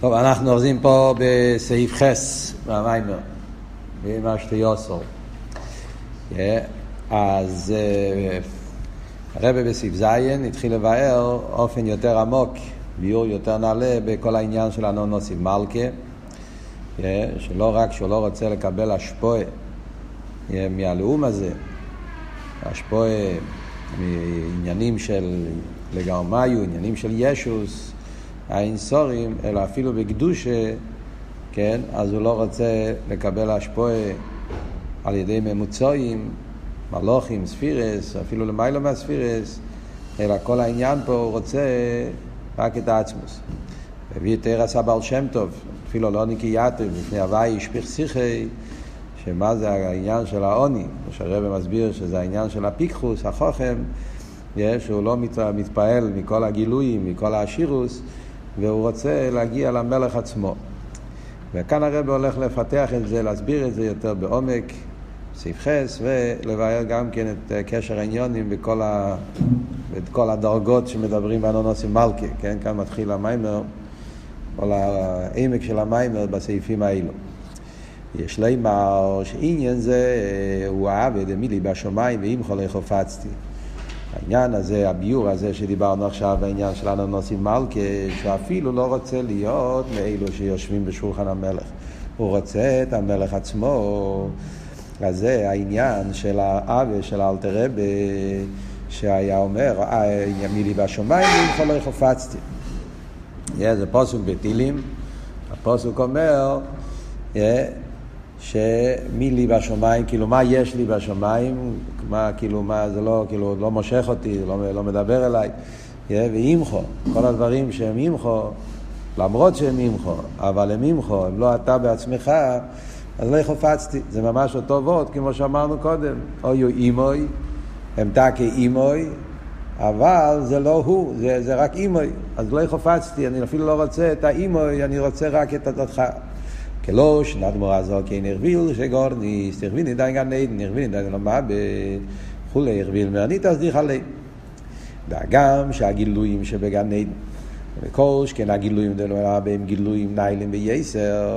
טוב, אנחנו אוחזים פה בסעיף חס מהמיימר, במה שתיוסור. אז אה, הרב בסעיף זין התחיל לבאר אופן יותר עמוק, ביור יותר נעלה בכל העניין של הנונוסיב מלכה, שלא רק שהוא לא רוצה לקבל השפועה מהלאום הזה, השפועה מעניינים של לגרמיו, עניינים של ישוס, האינסורים, אלא אפילו בקדושה, כן, אז הוא לא רוצה לקבל השפועה על ידי ממוצעים, מלוכים, ספירס, אפילו למעלה מהספירס, אלא כל העניין פה הוא רוצה רק את העצמוס. הביא תרס הבעל שם טוב, אפילו לא נקייתו, לפני הוואי השפיך שיחי, שמה זה העניין של העוני, שהרבא מסביר שזה העניין של הפיקחוס, החוכם, שהוא לא מתפעל מכל הגילויים, מכל העשירוס, והוא רוצה להגיע למלך עצמו. וכאן הרב הולך לפתח את זה, להסביר את זה יותר בעומק, סעיף חס, ולבאר גם כן את קשר העניונים בכל, ה... כל הדרגות שמדברים באנונוסים מלכה, כן? כאן מתחיל המיימר, כל העמק של המיימר בסעיפים האלו. יש לימר שעניין זה הוא העבד מילי בשמיים ואם חולי חופצתי. העניין הזה, הביור הזה שדיברנו עכשיו, העניין של אננוסים מלכה, שאפילו לא רוצה להיות מאלו שיושבים בשולחן המלך. הוא רוצה את המלך עצמו. אז זה העניין של האווה של אלתר רבה, שהיה אומר, מי לי בשמיים ואם לא חפצתי. זה פוסוק בתהילים, הפוסוק אומר, שמי לי בשמיים, כאילו מה יש לי בשמיים, מה כאילו, מה זה לא, כאילו, לא מושך אותי, לא, לא מדבר אליי, ואימחו, כל הדברים שהם אימחו, למרות שהם אימחו, אבל הם אימחו, הם לא אתה בעצמך, אז לא חפצתי, זה ממש אותו וורד, כמו שאמרנו קודם, אוי אימוי, הם תקי אימוי, אבל זה לא הוא, זה, זה רק אימוי, אז לא חפצתי, אני אפילו לא רוצה את האימוי, אני רוצה רק את הדתך. כלוש, נדמור הזו כן הרביל שגורניס, הרביל נדע גן עדן, הרביל נדע גן מה וכולי, הרביל מרנית אז דיך עלי. והגם שהגילויים שבגן עדן, וכל שכן הגילויים דלו בהם גילויים ניילים וייסר,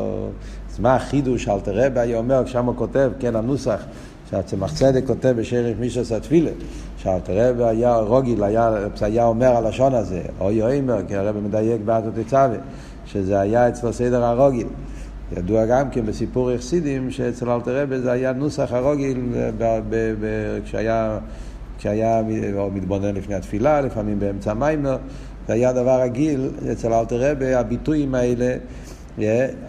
אז מה החידוש אל תראה בה, אומר, שם הוא כותב, כן הנוסח, שהצמח צדק כותב בשרף מישוס התפילה, שאלתר רבי היה רוגיל, היה, אומר הלשון הזה, או יאמר, כי הרבי מדייק באתו תצווה, שזה היה אצלו סדר הרוגיל. ידוע גם כן בסיפור יחסידים שאצל אלתר רבי זה היה נוסח הרוגיל כשהיה, כשהיה מתבונן לפני התפילה, לפעמים באמצע מיימר, זה היה דבר רגיל אצל אלתר רבי, הביטויים האלה,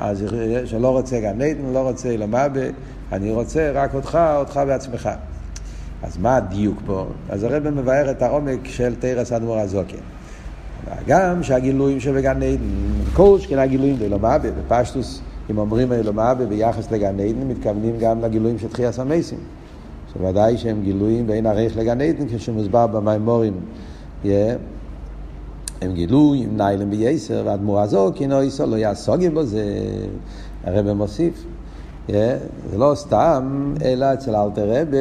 אז שלא רוצה גן עדן, לא רוצה אלמבה, אני רוצה רק אותך, אותך בעצמך. אז מה הדיוק פה? אז הרב מבאר את העומק של תרס אדמו"ר הזוקן. גם שהגילויים שבגן עדן, כל שכן הגילויים דלמבה, בפשטוס אם אומרים אלומה וביחס לגן עדן, מתכוונים גם לגילויים של תחייה סמייסים. שוודאי שהם גילויים ואין ערך לגן עדן, כשמוסבר במימורים. Yeah. הם גילו עם ניילם בייסר, והדמורה הזו, כי נויסו לא יעסוגי בו, זה הרב מוסיף. Yeah. זה לא סתם, אלא אצל אלתר רבי,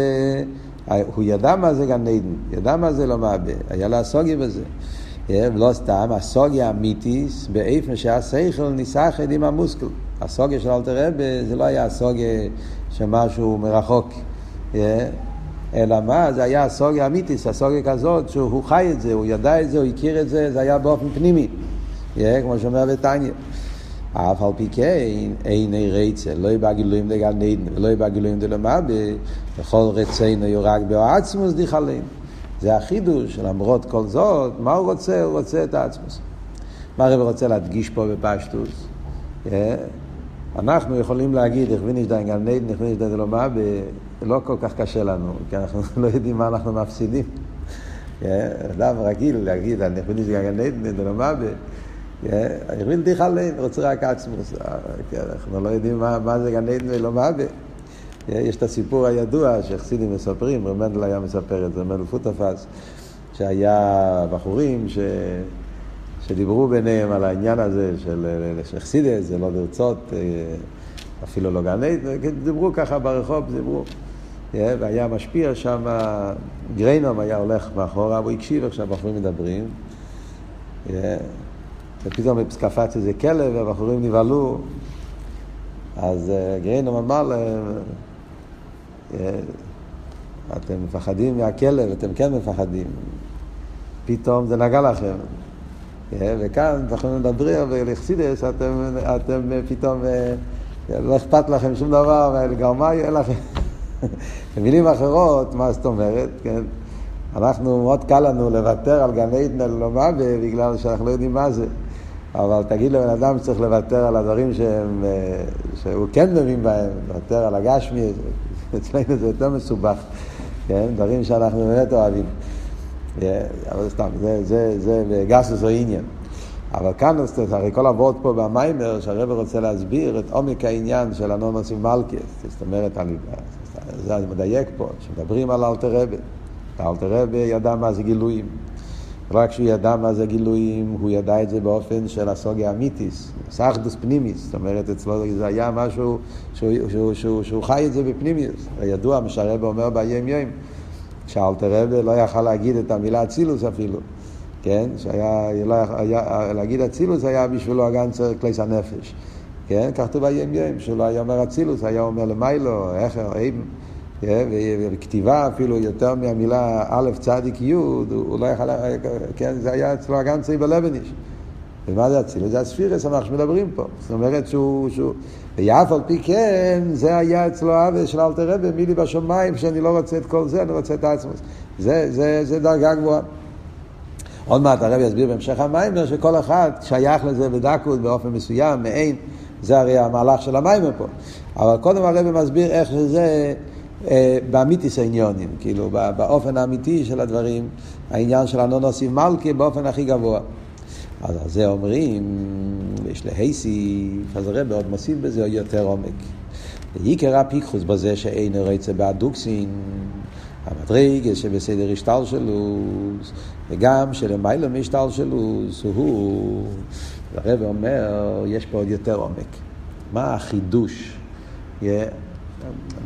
הוא ידע מה זה גן עדן, ידע מה זה לא מעבה, היה לעסוגי בזה. ולא סתם, הסוגיה אמיתיס, באיפן שהשכל ניסחת עם המוסקל. הסוגיה של אלתר רבי זה לא היה הסוגיה שמשהו מרחוק, אלא מה? זה היה הסוגיה אמיתיס, הסוגיה כזאת שהוא חי את זה, הוא ידע את זה, הוא הכיר את זה, זה היה באופן פנימי, כמו שאומר לטניה. אף על פי כן אין רצה, לא יבא גילויים לגן עדן ולא יבא גילויים דלמבה, וכל רצינו יורק בעצמוס דיחלנו. זה החידוש, למרות כל זאת, מה הוא רוצה? הוא רוצה את העצמוס. מה הרב רוצה להדגיש פה בפשטוס? אנחנו יכולים להגיד, הכוויניש דיין גן עדן, הכוויניש דיין דלומה, לא כל כך קשה לנו, כי אנחנו לא יודעים מה אנחנו מפסידים. אדם רגיל להגיד, אני הכוויניש דיין גן עדן, דלומה, הכווין דיך עליהם, רוצה רק עצמוס. אנחנו לא יודעים מה זה גן עדן ולומה. יש את הסיפור הידוע שחסידים מספרים, רב מנדל היה מספר את זה, מנדל פוטפס, שהיה בחורים ש... שדיברו ביניהם על העניין הזה של חסידס, זה לא לרצות, אפילו לא גן דיברו ככה ברחוב, דיברו. והיה משפיע שם, גריינום היה הולך מאחורה, והוא הקשיב איך שהבחורים מדברים. ופתאום קפץ איזה כלב והבחורים נבהלו, אז גרינום אמר להם, אתם מפחדים מהכלב, אתם כן מפחדים. פתאום זה נגע לכם. וכאן אנחנו מדברים ולחסידס, אתם, אתם פתאום, לא אכפת לכם שום דבר, גרמה יהיה לכם. במילים אחרות, מה זאת אומרת, כן? אנחנו, מאוד קל לנו לוותר על גן עדן ללומדה בגלל שאנחנו לא יודעים מה זה. אבל תגיד לבן אדם שצריך לוותר על הדברים שהם, שהוא כן מבין בהם, לוותר על הגשמי, אצלנו זה יותר מסובך, כן? דברים שאנחנו באמת אוהבים. אבל סתם, זה, זה, זה בגסוס או עניין. אבל כאן, הרי כל הוורד פה במיימר, שהרבר רוצה להסביר את עומק העניין של הנונוס עם מלכיאס. זאת אומרת, אני, זה אני מדייק פה, שמדברים על אלתר רבי. אלתר רבי ידע מה זה גילויים. רק שהוא ידע מה זה גילויים, הוא ידע את זה באופן של הסוגיה אמיתיס, סחדוס פנימיס, זאת אומרת אצלו זה היה משהו שהוא, שהוא, שהוא, שהוא חי את זה בפנימיוס. ידוע, מה שהרבא אומר ביום יום, שאלתר רבי לא יכל להגיד את המילה אצילוס אפילו, כן? שהיה, לא היה, להגיד אצילוס היה בשבילו הגן צריך כליס הנפש, כן? כתוב ביום יום, שהוא לא היה אומר אצילוס, היה אומר למיילו, איך, איבן. וכתיבה אפילו יותר מהמילה א' צדיק י', הוא לא יכל, כן, זה היה אצלו הגנצרי בלבניש. ומה זה אצילוס? זה הספירס אנחנו שמדברים פה. זאת אומרת שהוא, שהוא... ואף על פי כן, זה היה אצלו עוול של אלתר רבי, מי לי בשמיים, שאני לא רוצה את כל זה, אני רוצה את העצמוס. זה, זה, זה דרגה גבוהה. עוד מעט הרבי יסביר בהמשך המיימר שכל אחד שייך לזה בדקות באופן מסוים, מעין, זה הרי המהלך של המיימר פה. אבל קודם הרבי מסביר איך שזה אה, באמיתיס העניונים, כאילו באופן האמיתי של הדברים, העניין של הנונוסים מלכי באופן הכי גבוה. אז על זה אומרים, יש להייסי, אז הרב עוד מוסיף בזה יותר עומק. ועיקר הפיקחוס בזה שאין רצה באדוקסין, המדרגה שבסדר השתלשלוס, וגם שלמיילא מהשתלשלוס הוא, הרב אומר, יש פה עוד יותר עומק. מה החידוש?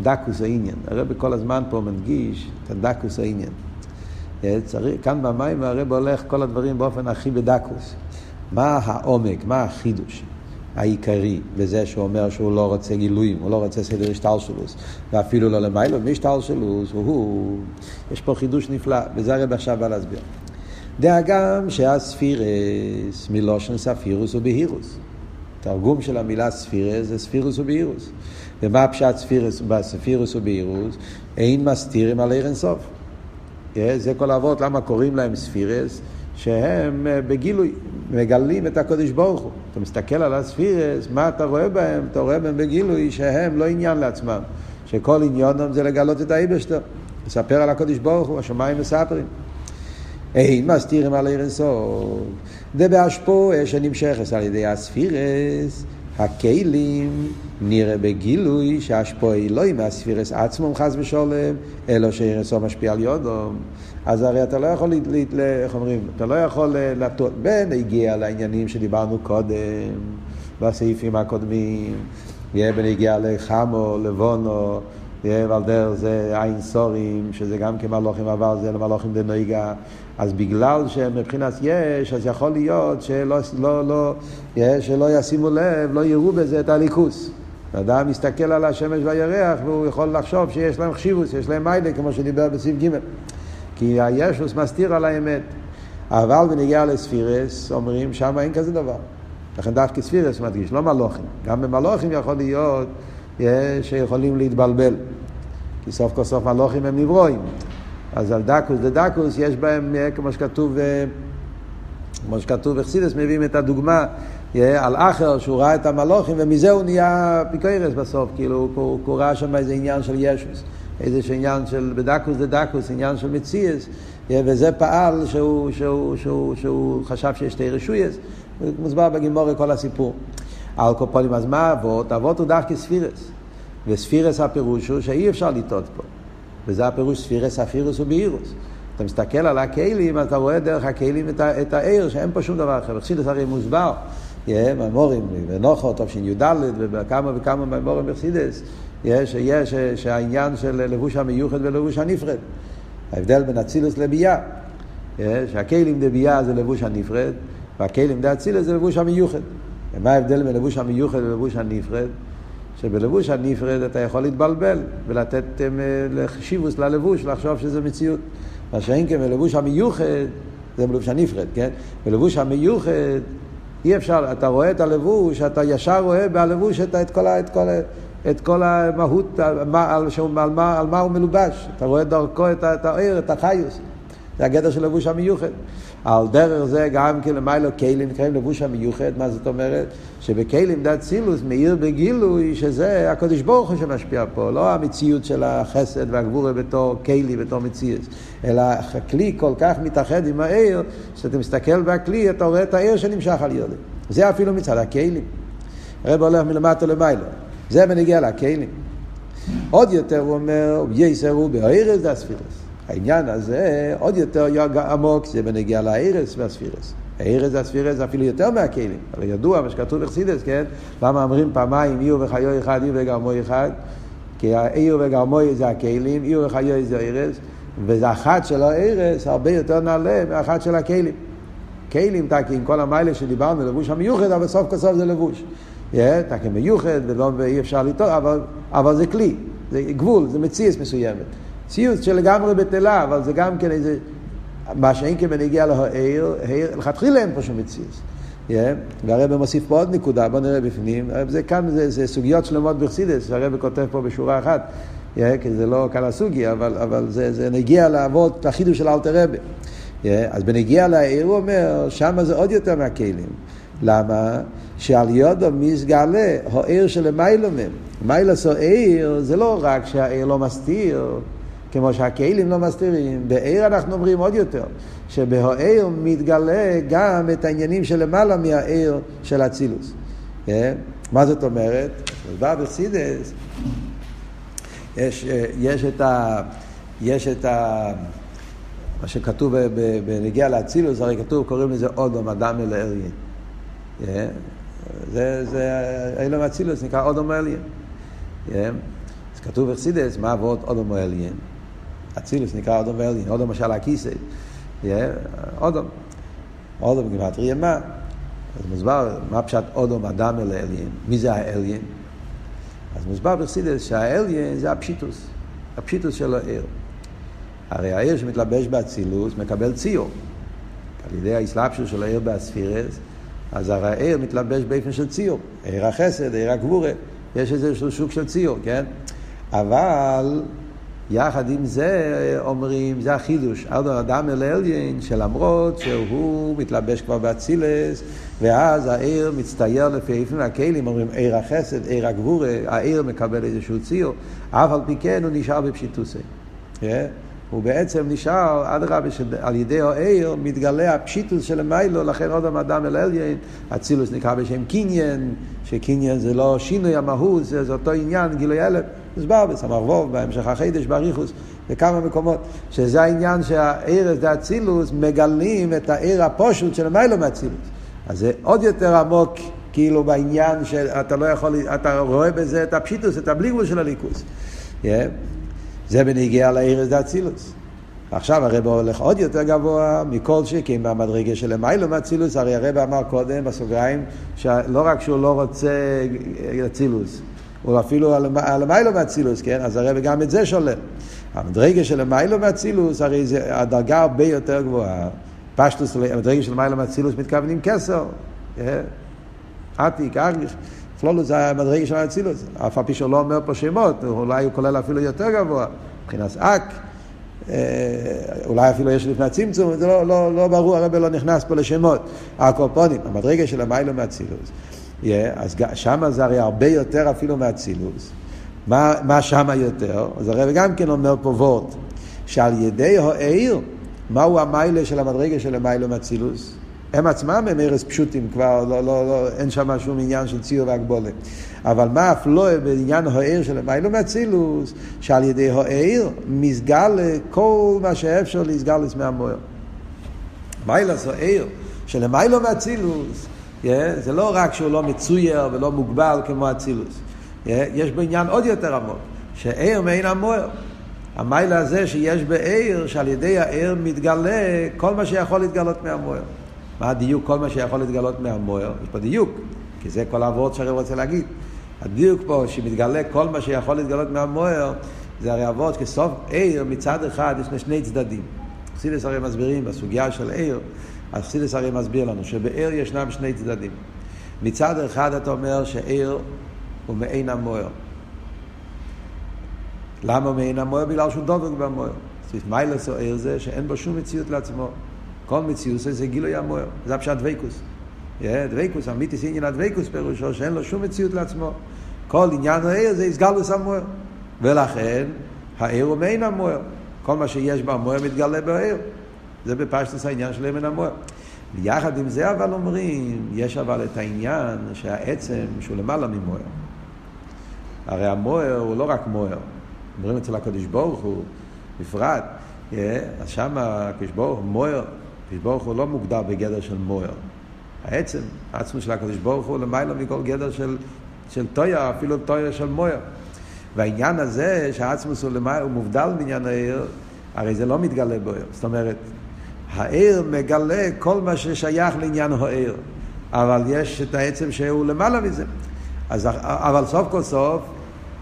דקוס העניין. הרב כל הזמן פה מדגיש את הדקוס העניין. צריך, כאן במים הרב הולך כל הדברים באופן הכי בדקוס. מה העומק, מה החידוש העיקרי בזה שהוא אומר שהוא לא רוצה גילויים, הוא לא רוצה סדר השתלשלוס, ואפילו לא למיילו משתלשלוס, הוא... יש פה חידוש נפלא, וזה הרב עכשיו בא להסביר. דאגם שהספירס מלושן ספירוס ובהירוס. תרגום של המילה ספירס זה ספירוס ובהירוס. ומה פשט ספירס, בספירוס ובהירוס? אין מסתירים על עיר אינסוף. זה כל האבות, למה קוראים להם ספירס? שהם אה, בגילוי, מגלים את הקודש ברוך הוא. אתה מסתכל על הספירס, מה אתה רואה בהם? אתה רואה בהם בגילוי שהם לא עניין לעצמם. שכל עניונם זה לגלות את האיבשטר, לספר על הקודש ברוך הוא, השמיים מספרים. אין מסתירים על עיר אינסוף. זה שנמשכת על ידי הספירס, הכלים נראה בגילוי שהשפועה היא לא עם הספירס עצמם חס ושולם, אלא שאירסו משפיע על יודום. אז הרי אתה לא יכול, איך אומרים, אתה לא יכול לטעות. בין הגיע לעניינים שדיברנו קודם, בסעיפים הקודמים, בין הגיע לחמו, לבונו, ועל דרך זה עין סורים, שזה גם כמלוכים עבר זה למלוכים דנויגה. אז בגלל שמבחינת יש, אז יכול להיות שלא, לא, לא, שלא ישימו לב, לא יראו בזה את הליכוס. אדם מסתכל על השמש והירח והוא יכול לחשוב שיש להם חשיבוס, יש להם מיילה, כמו שדיבר בסעיף ג' כי הישוס מסתיר על האמת. אבל בנגיעה לספירס, אומרים, שם אין כזה דבר. לכן דווקא ספירס מדגיש, לא מלוכים. גם במלוכים יכול להיות שיכולים להתבלבל. כי סוף כל סוף מלוכים הם נברואים. אז על דקוס דדקוס יש בהם, אה, כמו שכתוב, אה, כמו שכתוב בחסידס, מביאים את הדוגמה על אחר שהוא ראה את המלוכים ומזה הוא נהיה פיקוירס בסוף, כאילו הוא, הוא ראה שם איזה עניין של ישוס, איזה עניין של בדקוס דדקוס, עניין של מציאס, וזה פעל שהוא, שהוא, שהוא, שהוא חשב שיש שתי רשויס, מוסבר בגימורי כל הסיפור. על אז מה אבות? אבות הוא דווקא ספירס. וספירס הפירוש הוא שאי אפשר לטעות פה. וזה הפירוש ספירס, אפירוס ובהירוס. אתה מסתכל על הכלים, אתה רואה דרך הכלים את, את העיר, שאין פה שום דבר אחר. חסידס הרי מוסבר, ממורים ונוחו, תשי"ד, וכמה וכמה ממורים בחסידס, יש, שהעניין של לבוש המיוחד ולבוש הנפרד. ההבדל בין אצילוס לביאה. שהכלים דביאה זה לבוש הנפרד, והכלים דה אצילס זה לבוש המיוחד. ומה ההבדל בין לבוש המיוחד ללבוש הנפרד? שבלבוש הנפרד אתה יכול להתבלבל ולתת חשיבוס ללבוש, לחשוב שזה מציאות. מה שאין כן בלבוש המיוחד, זה בלבוש הנפרד, כן? בלבוש המיוחד אי אפשר, אתה רואה את הלבוש, אתה ישר רואה בלבוש את, את, כל, את, כל, את כל המהות, על מה, על, על, מה, על מה הוא מלובש. אתה רואה דרכו את, את העיר, את החיוס. זה הגדר של לבוש המיוחד. על דרך זה גם כן למיילו כלים נקראים לבוש המיוחד, מה זאת אומרת? שבכלים דת סילוס מאיר בגילוי שזה הקדוש ברוך הוא שמשפיע פה, לא המציאות של החסד והגבורה בתור כלי, בתור מציאות, אלא הכלי כל כך מתאחד עם העיר, שאתה מסתכל בכלי, אתה רואה את העיר שנמשך על ידי. זה אפילו מצד הכלים. הרב הולך מלמטה למיילו. זה בנגיע לכלים. עוד יותר הוא אומר, יסרו בארז דאספירס. העניין הזה עוד יותר עמוק, זה בנגיע לארס והספירס. הארס והספירס אפילו יותר מהכלים. הרי ידוע מה שכתוב בחסידס, כן? למה אומרים פעמיים איר וחיו אחד, איר וגרמוי אחד? כי האיר וגרמוי זה הכלים, איר וחיו זה הארס, וזה אחת של הארס הרבה יותר נעלה מאחת של הכלים. כלים, תקי, עם כל המיילה שדיברנו, לבוש המיוחד, אבל סוף כל סוף זה לבוש. תקי מיוחד, ואי אפשר לטעות, אבל, אבל זה כלי, זה גבול, זה מציאס מסוימת. ציוץ שלגמרי בטלה, אבל זה גם כן איזה... מה שאין בנגיע להעיר, לכתחילה אין פה שום מציאות. Yeah, והרבא מוסיף פה עוד נקודה, בואו נראה בפנים. זה כאן, זה, זה סוגיות שלמות בחסידס, שהרבא כותב פה בשורה אחת, yeah, כי זה לא כאן הסוגיה, אבל, אבל זה, זה נגיע לעבוד, לחידוש של אלתר רבי. Yeah, אז בנגיע לעיר הוא אומר, שם זה עוד יותר מהכלים. למה? שעל יודו מסגלה, העיר שלמיילו מהם. מיילס או עיר זה לא רק שהעיר לא מסתיר, כמו שהכלים לא מסתירים, בעיר אנחנו אומרים עוד יותר, שבעיר מתגלה גם את העניינים שלמעלה מהעיר של אצילוס. כן? מה זאת אומרת? בא בסידס, יש, יש את ה... יש את ה... מה שכתוב בנגיע לאצילוס, הרי כתוב, קוראים לזה אודום, אדם אל אליין. כן? זה, זה, אילום אצילוס נקרא אודום אליין. כן? אז כתוב בחסידס, מה עבוד אודום אליין? אצילוס נקרא אודום ואליין, אודום משל הכיסא, אודום, אודום גמטריה מה? אז מוסבר, מה פשט אודום אדם אל האליין? מי זה האליין? אז מוסבר בחסידס שהאליין זה הפשיטוס, הפשיטוס של העיר. הרי העיר שמתלבש באצילוס מקבל ציור. על ידי האסלאפשוס של העיר באספירס, אז הרי העיר מתלבש באופן של ציור. עיר החסד, עיר הגבורה, יש איזשהו שוק של ציור, כן? אבל יחד עם זה אומרים, זה החידוש, אדון אדם אל אליין, שלמרות שהוא מתלבש כבר באצילס, ואז העיר מצטייר לפי איפן הכלים, אומרים עיר החסד, עיר הגבורה, העיר מקבל איזשהו ציור, אף על פי כן הוא נשאר בפשיטוסי. Yeah. הוא בעצם נשאר, אדרבה, שעל ידי העיר מתגלה הפשיטוס של המיילו, לכן עוד אדם אל אליין, אצילוס נקרא בשם קניין, שקניין זה לא שינוי המהות, זה, זה אותו עניין, גילוי אלף. מוסבר בסמ"ך בהמשך החידש, באריכוס, בכמה מקומות, שזה העניין שהערס אצילוס מגלים את העיר הפושוט של המיילו מאצילוס. אז זה עוד יותר עמוק, כאילו בעניין שאתה לא יכול, אתה רואה בזה את הפשיטוס, את הבליגבול של הליכוס. Yeah. זה בנגיע לערס אצילוס. עכשיו הרב הולך עוד יותר גבוה מכל שכן במדרגה של למיילו מאצילוס, הרי הרב אמר קודם בסוגריים, שלא רק שהוא לא רוצה אצילוס, או אפילו על המיילו מאצילוס, כן? אז הרי גם את זה שולל. המדרגה של המיילו מאצילוס, הרי זה הדרגה הרבה יותר גבוהה. פשטוס, המדרגה של מיילו מאצילוס מתכוונים כסר. אה? עתיק, אגריך. פלולוס זה המדרגה של האצילוס. אף על פי שהוא לא אומר פה שמות, אולי הוא כולל אפילו יותר גבוה. מבחינת אק. אה, אולי אפילו יש לפני הצמצום, זה לא, לא, לא ברור, הרב לא נכנס פה לשמות. הקורפונים, המדרגה של המיילו מאצילוס. Yeah, אז שם זה הרי הרבה יותר אפילו מאצילוס. מה, מה שם יותר? אז הרב גם כן אומר פה וורט, שעל ידי העיר, מהו המיילה של המדרגה של המיילו מאצילוס? הם עצמם הם ארז פשוטים כבר, לא, לא, לא, אין שם שום עניין של ציור והגבולה. אבל מה אף לא בעניין העיר של המיילו מאצילוס, שעל ידי העיר מסגל כל מה שאפשר להסגלס מהמוער. מיילס העיר של המיילו מאצילוס זה לא רק שהוא לא מצויר ולא מוגבל כמו אצילוס. יש בו עניין עוד יותר עמוק, שעיר מעין המוער. המיילה הזה שיש בעיר, שעל ידי העיר מתגלה כל מה שיכול להתגלות מהמוער. מה הדיוק? כל מה שיכול להתגלות מהמוער. יש פה דיוק, כי זה כל העבוד שהרב רוצה להגיד. הדיוק פה, שמתגלה כל מה שיכול להתגלות מהמוער, זה הרי אבות כסוף עיר, מצד אחד יש שני צדדים. חסידס הרי מסבירים בסוגיה של עיר, אז חסידס הרי מסביר לנו שבעיר ישנם שני צדדים. מצד אחד אתה אומר שעיר הוא מעין המוער. למה מעין המוער? בגלל שהוא דבק במוער. מיילס או עיר זה שאין בו שום מציאות לעצמו. כל מציאות זה גילוי המוער. זה הפשט דבקוס. דבקוס, אמיתיס עניין הדבקוס פירושו שאין לו שום מציאות לעצמו. כל עניין העיר זה הסגלוס המוער. ולכן העיר הוא מעין המוער. כל מה שיש במוער מתגלה בעיר. זה בפשטוס העניין של אמן המוער. ויחד עם זה אבל אומרים, יש אבל את העניין שהעצם שהוא למעלה ממוער. הרי המוער הוא לא רק מוער. אומרים אצל הקדוש ברוך הוא, בפרט, אז שם הקדוש ברוך הוא מוער, הקדוש ברוך הוא לא מוגדר בגדר של מוער. העצם, העצמו של הקדוש ברוך הוא למעלה מכל גדר של, של טויה, אפילו טויה של מוער. והעניין הזה שהעצמוס הוא, הוא מובדל מעניין העיר, הרי זה לא מתגלה בו. זאת אומרת, העיר מגלה כל מה ששייך לעניין העיר, אבל יש את העצם שהוא למעלה מזה. אז, אבל סוף כל סוף,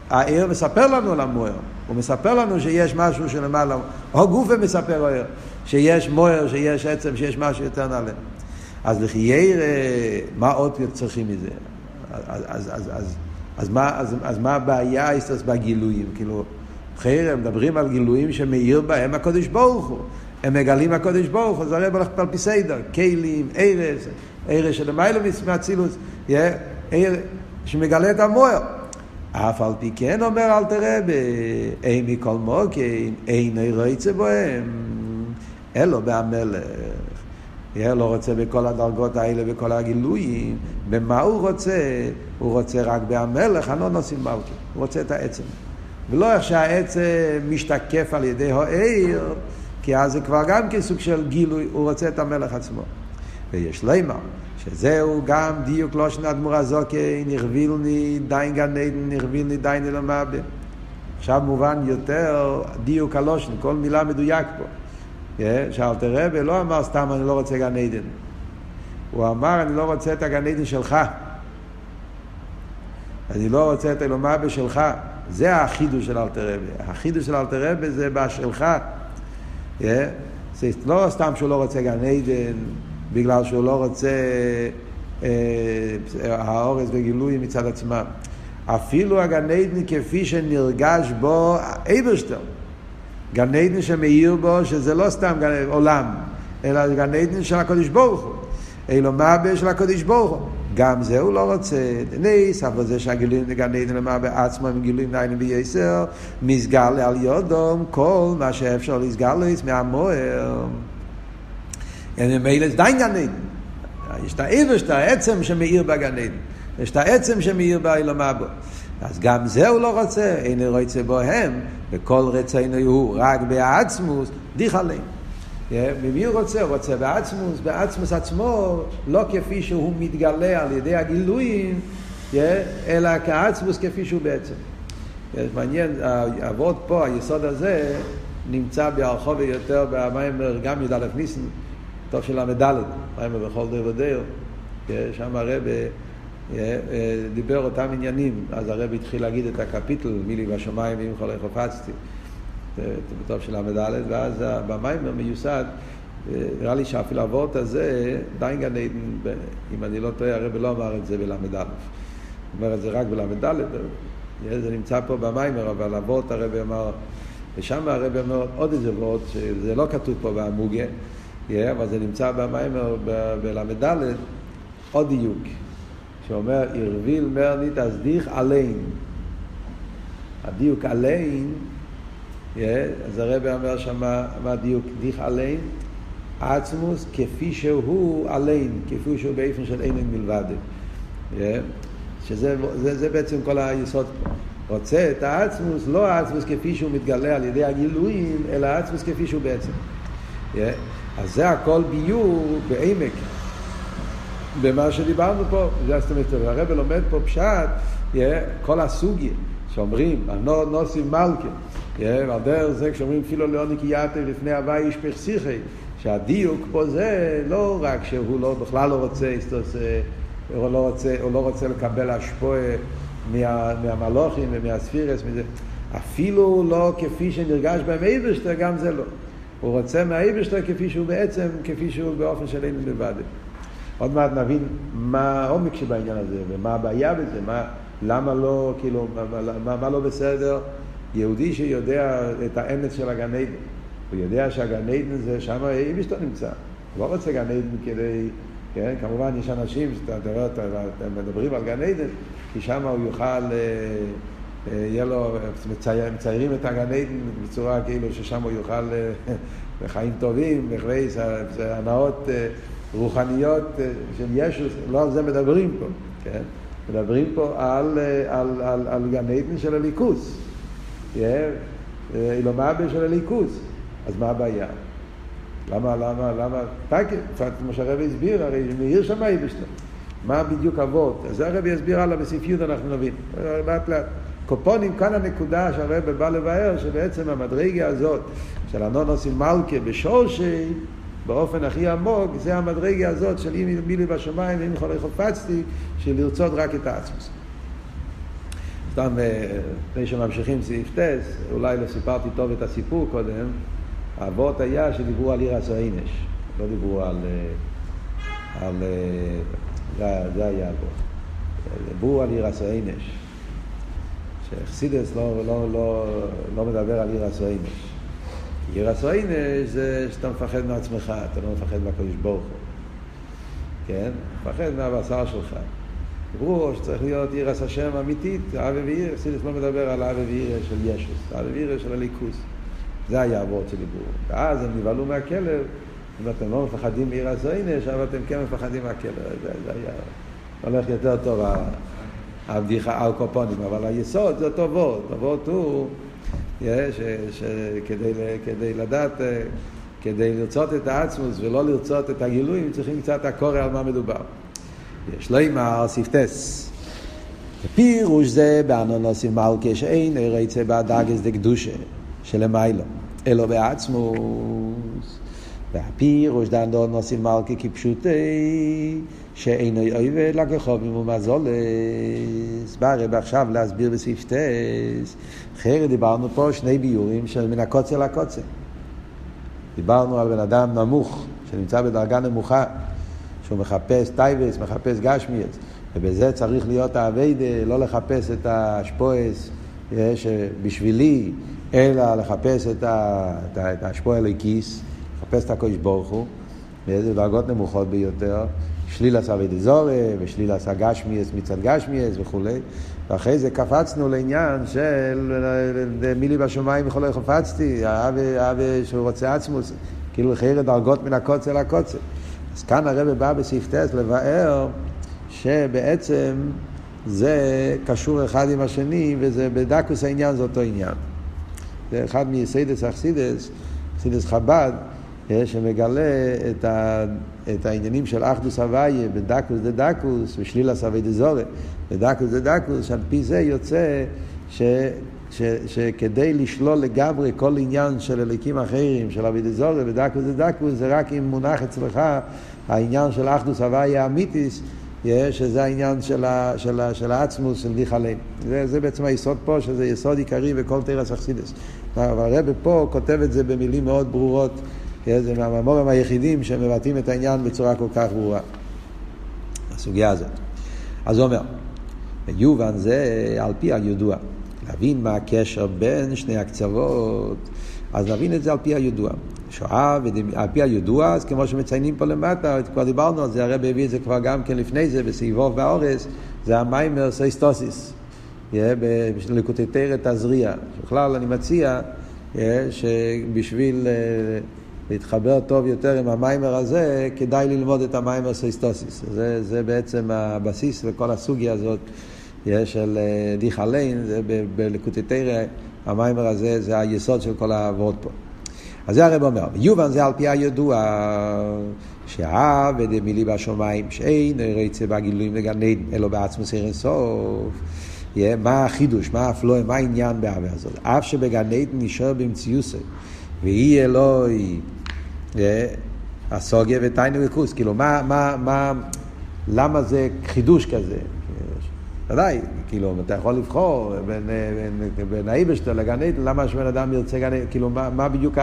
העיר מספר לנו על המוער. הוא מספר לנו שיש משהו שלמעלה, או גופה מספר העיר, שיש מוער, שיש עצם, שיש משהו יותר נעלה. אז לחייר, מה עוד צריכים מזה? אז, אז, אז, אז, אז, מה, אז, אז מה הבעיה בגילויים? כאילו, חייר, הם מדברים על גילויים שמאיר בהם הקודש ברוך הוא. הם מגלים הקודש ברוך הוא, זה הרב הולך על פי סדר, כלים, ארס, ארס שלמיילא מאצילוס, עיר שמגלה את המוער. אף על פי כן אומר אל תראה, אין מכל מוקים, אין רוצה בהם, אלו בהמלך. יהיה לא רוצה בכל הדרגות האלה, בכל הגילויים. במה הוא רוצה? הוא רוצה רק בהמלך, הלא נושאים מלכי. הוא רוצה את העצם. ולא איך שהעצם משתקף על ידי העיר, כי אז זה כבר גם כסוג של גילוי, הוא רוצה את המלך עצמו. ויש לימה, שזהו גם דיוק לא שנת מורה זוקי, נכבילני דיין גן עדן, נכבילני דיין אלמבה. עכשיו מובן יותר דיוק הלושן, כל מילה מדויק פה. שאלתר רבי לא אמר סתם אני לא רוצה גן עדן. הוא אמר אני לא רוצה את הגן עדן שלך. אני לא רוצה את אלומבה שלך. זה החידוש של אלתר רבי. החידוש של אלתר רבי זה בשלך. זה לא סתם שהוא לא רוצה גן עדן, בגלל שהוא לא רוצה אה, האורז וגילוי מצד עצמם. אפילו הגן עדן כפי שנרגש בו אייברשטר. גן עדן שמאיר בו, שזה לא סתם גן, עולם, אלא גן עדן של הקודש ברוך הוא. אלו מבה של הקודש ברוך הוא. גם זה הוא לא רוצה. ניס, אבל זה שהגילויים לגן עדן למה בעצמו הם גילויים נעלים בייסר, מסגל על יודום כל מה שאפשר לסגל לו מהמוער. ממילא זה דיין גן עדן. יש את העבר, יש את העצם שמאיר בגן עדן. יש את העצם שמאיר באילומה בו. אז גם זה הוא לא רוצה, אין רוצה בו הם, וכל רצינו הוא רק בעצמוס, דיך עליהם. ממי הוא רוצה? הוא רוצה בעצמוס, בעצמוס עצמו, לא כפי שהוא מתגלה על ידי הגילויים, אלא כעצמוס כפי שהוא בעצם. מעניין, העבוד פה, היסוד הזה, נמצא בהרחוב יותר במיימר, גם י"א ניסן, טוב של ל"ד, מיימר בכל דר ודר, שם הרב דיבר אותם עניינים, אז הרב התחיל להגיד את הקפיטל, מילי בשמיים ואם כל איך בטוב של ל"ד, ואז במיימר מיוסד, נראה לי שאפילו הוורט הזה, דיין גן עדן, אם אני לא טועה, הרב לא אמר את זה בל"א. הוא אומר את זה רק בל"ד, זה נמצא פה במיימר, אבל הוורט הרב אמר, ושם הרב אומר עוד איזה וורט, שזה לא כתוב פה במוגה, אבל זה נמצא במיימר בל"ד, עוד דיוק, שאומר, ערביל מרנית אסדיך עליין. הדיוק עליין אז הרב אומר שם, מה דיוק? דיך עליין, עצמוס כפי שהוא עליין, כפי שהוא באופן של אין מלבד. שזה זה, זה בעצם כל היסוד פה. רוצה את העצמוס, לא העצמוס כפי שהוא מתגלה על ידי הגילויים, אלא העצמוס כפי שהוא בעצם. אז זה הכל ביור בעמק. במה שדיברנו פה, זאת אומרת, הרב לומד פה פשט, כל הסוגיה שאומרים, נוסים מלכה, על דרך זה כשאומרים פילו לאוני קייתה לפני הוואי ישפך שיחי, שהדיוק פה זה לא רק שהוא לא, בכלל לא רוצה, הוא לא רוצה, הוא לא רוצה לקבל השפועה מה, מהמלוכים ומהספירס, מזה. אפילו לא כפי שנרגש בהם אייברשטר, גם זה לא. הוא רוצה מהאייברשטר כפי שהוא בעצם, כפי שהוא באופן של אין לבד. עוד מעט נבין מה העומק שבעניין הזה, ומה הבעיה בזה, מה, למה לא, כאילו, מה, מה, מה לא בסדר. יהודי שיודע את האמץ של הגן עדן, הוא יודע שהגן עדן זה שם אייברשטר נמצא. הוא לא רוצה גן עדן כדי... כן? כמובן יש אנשים שאתה אתם מדברים על גן עדן, כי שם הוא יוכל, אה, אה, יהיה לו, מצייר, מציירים את הגן עדן בצורה כאילו ששם הוא יוכל אה, לחיים טובים, מחוויס, זה הנאות רוחניות של ישוס, לא על זה מדברים פה, כן? מדברים פה על, על, על, על גן עדן של הליכוס, אילומבה של הליכוס, אז מה הבעיה? למה, למה, למה, תקי, כמו שהרבי הסביר, הרי מאיר שם אייבשטר. מה בדיוק אבות? אז זה הרבי יסביר הלאה בספיות אנחנו נבין. לאט לאט. קופונים, כאן הנקודה שהרבי בא לבאר, שבעצם המדרגה הזאת של הנונוסים מלכה בשורשי, באופן הכי עמוק, זה המדרגה הזאת של אם מילי בשמיים ואם חולי חופצתי, של לרצות רק את העצמוס. סתם, אה, לפני שממשיכים סעיף טס, אולי לא סיפרתי טוב את הסיפור קודם, האבות היה שדיברו על עיר הסוינש, לא דיברו על... אה, על אה, זה, היה אבות. דיברו על עיר הסוינש. שחסידס לא, לא, לא, לא מדבר על עיר הסוינש. עיר הסוינש זה שאתה מפחד מעצמך, אתה לא מפחד מהקדוש ברוך הוא. כן? מפחד מהבשר שלך. דיברו שצריך להיות עיר השם אמיתית, אבי ועיר, חסידס לא מדבר על אבי ועיר של ישוס, אבי ועיר של הליכוס. זה היה הוורד שדיברו. ואז הם נבהלו מהכלב, אם אתם לא מפחדים מעיר הזוינש, אבל אתם כן מפחדים מהכלב. זה, זה היה הולך יותר טוב הבדיחה על קופונים, אבל היסוד זה אותו וורד. הוורד הוא שכדי לדעת, אה, כדי לרצות את העצמוס ולא לרצות את הגילויים, צריכים קצת הקורא על מה מדובר. יש לו אימר סיפטס. פירוש זה באנונוסים מלכה שאין רצה בהדגס דקדושה. שלמיילו, אלו בעצמוס. והפירוש נוסים מלכי כפשוטי, שאינו אויבד לכחובים ומזולס. בא הרב עכשיו להסביר בסעיף טס, אחרי דיברנו פה שני ביורים של מן הקוצר לקוצר. דיברנו על בן אדם נמוך, שנמצא בדרגה נמוכה, שהוא מחפש טייבס, מחפש גשמיאס, ובזה צריך להיות האביידה, לא לחפש את השפועס, שבשבילי אלא לחפש את, ה, את, השפוע הליקיס, לחפש את הקודש ברוך הוא, באיזה דרגות נמוכות ביותר, שליל עשה ודזורי, ושליל עשה גשמיאס מצד גשמיאס וכולי, ואחרי זה קפצנו לעניין של מילי בשמיים וכולי חפצתי, האבי שהוא רוצה עצמוס, כאילו חייר דרגות מן הקוצר לקוצר. אז כאן הרב בא בסעיף טס לבאר שבעצם זה קשור אחד עם השני, וזה בדקוס העניין זה אותו עניין. זה אחד מיסיידס אכסידס, אכסידס חב"ד, אה, שמגלה את, ה, את העניינים של אחדוס הוויה בדקוס דה דקוס ושלילה סבי דזורי בדקוס דה דקוס, שעל פי זה יוצא ש, ש, שכדי לשלול לגמרי כל עניין של אליקים אחרים, של אבי דזורי בדקוס דה דקוס, זה רק אם מונח אצלך העניין של אחדוס הוויה אמיתיס, שזה העניין של, ה, של, ה, של העצמוס, של. זה, זה בעצם היסוד פה, שזה יסוד עיקרי בכל תרס אכסידס. אבל הרב פה כותב את זה במילים מאוד ברורות, זה מהממורים היחידים שמבטאים את העניין בצורה כל כך ברורה. הסוגיה הזאת. אז הוא אומר, יובן זה על פי הידוע. להבין מה הקשר בין שני הקצוות, אז נבין את זה על פי הידוע. שואה, על פי הידוע, אז כמו שמציינים פה למטה, כבר דיברנו על זה, הרב הביא את זה כבר גם כן לפני זה, בסביבו באורס, זה המיימר סייסטוסיס. תרא תזריע. בכלל אני מציע שבשביל אה, להתחבר טוב יותר עם המיימר הזה, כדאי ללמוד את המיימר סייסטוסיס. זה, זה בעצם הבסיס לכל הסוגיה הזאת של אה, דיחה ליין, זה בלקוטי תרא, המיימר הזה זה היסוד של כל העבוד פה. אז זה הרב אומר, יובן זה על פי הידוע שהעבד מילי בשמיים שאין רצה בגילויים לגן עדן, אלא בעצמו סיר סוף. מה החידוש, מה הפלואה, מה העניין בעבודה הזאת. אף שבגן עדן נשאר במציוסי, ואי אלוהי, הסוגיה ותיינוג וכוס, כאילו מה, מה, מה, למה זה חידוש כזה? ודאי, כאילו, אתה יכול לבחור בין, בין, בין האיבשטר לגן עדן, למה שבן אדם ירצה גן עדן, כאילו, מה, מה בדיוק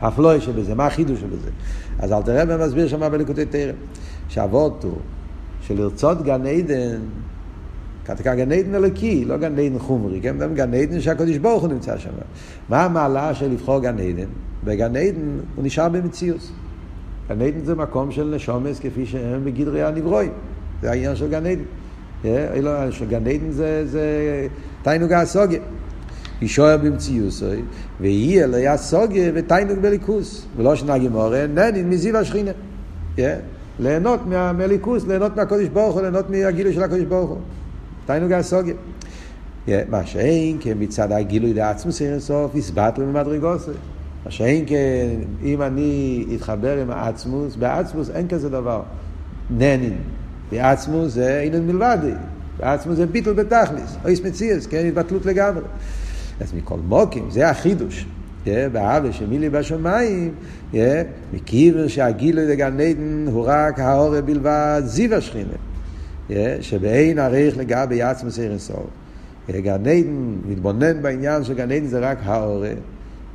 האפלוי שבזה, מה החידוש שבזה? אז אל תראה ומסביר שם בליקוטי תרם, שאבות הוא שלרצות גן עדן, כתקה גן עדן אלוקי, לא גן עדן חומרי, כן? גן עדן שהקדוש ברוך הוא נמצא שם. מה המעלה של לבחור גן עדן? בגן עדן הוא נשאר במציאות. גן עדן זה מקום של נשומס כפי שהם בגדרי הנברואים. זה העניין של גן עדן. של גן עדן זה, זה תיינוג הסוגיה. ישוער במציוסוי, ויהיה אליה סוגיה ותיינוג בליכוס. ולא שנה גמורה, ננין מזיו השכינה. ליהנות מהליכוס, ליהנות מהקודש ברוך הוא, ליהנות מהגילוי של הקודש ברוך הוא. תיינוג הסוגיה. מה שאין כמצד הגילוי דעצמוס אין סוף, הסבט לו ממדרגוסי. מה שאין כן, אם אני אתחבר עם העצמוס, בעצמוס אין כזה דבר. ננין. בעצמוס זה אינן מלבדי. בעצמוס זה ביטל בתכליס. או איס מציאס, כן, התבטלות לגמרי. אז מכל מוקים, זה החידוש. באהבה שמילי בשמיים, מכיוון שהגילוי לגן עדן הוא רק האורה בלבד, זיו השכינה. שבאין עריך לגבי עצמוס ערן סוף. גן עדן, מתבונן בעניין של גן עדן זה רק האורה.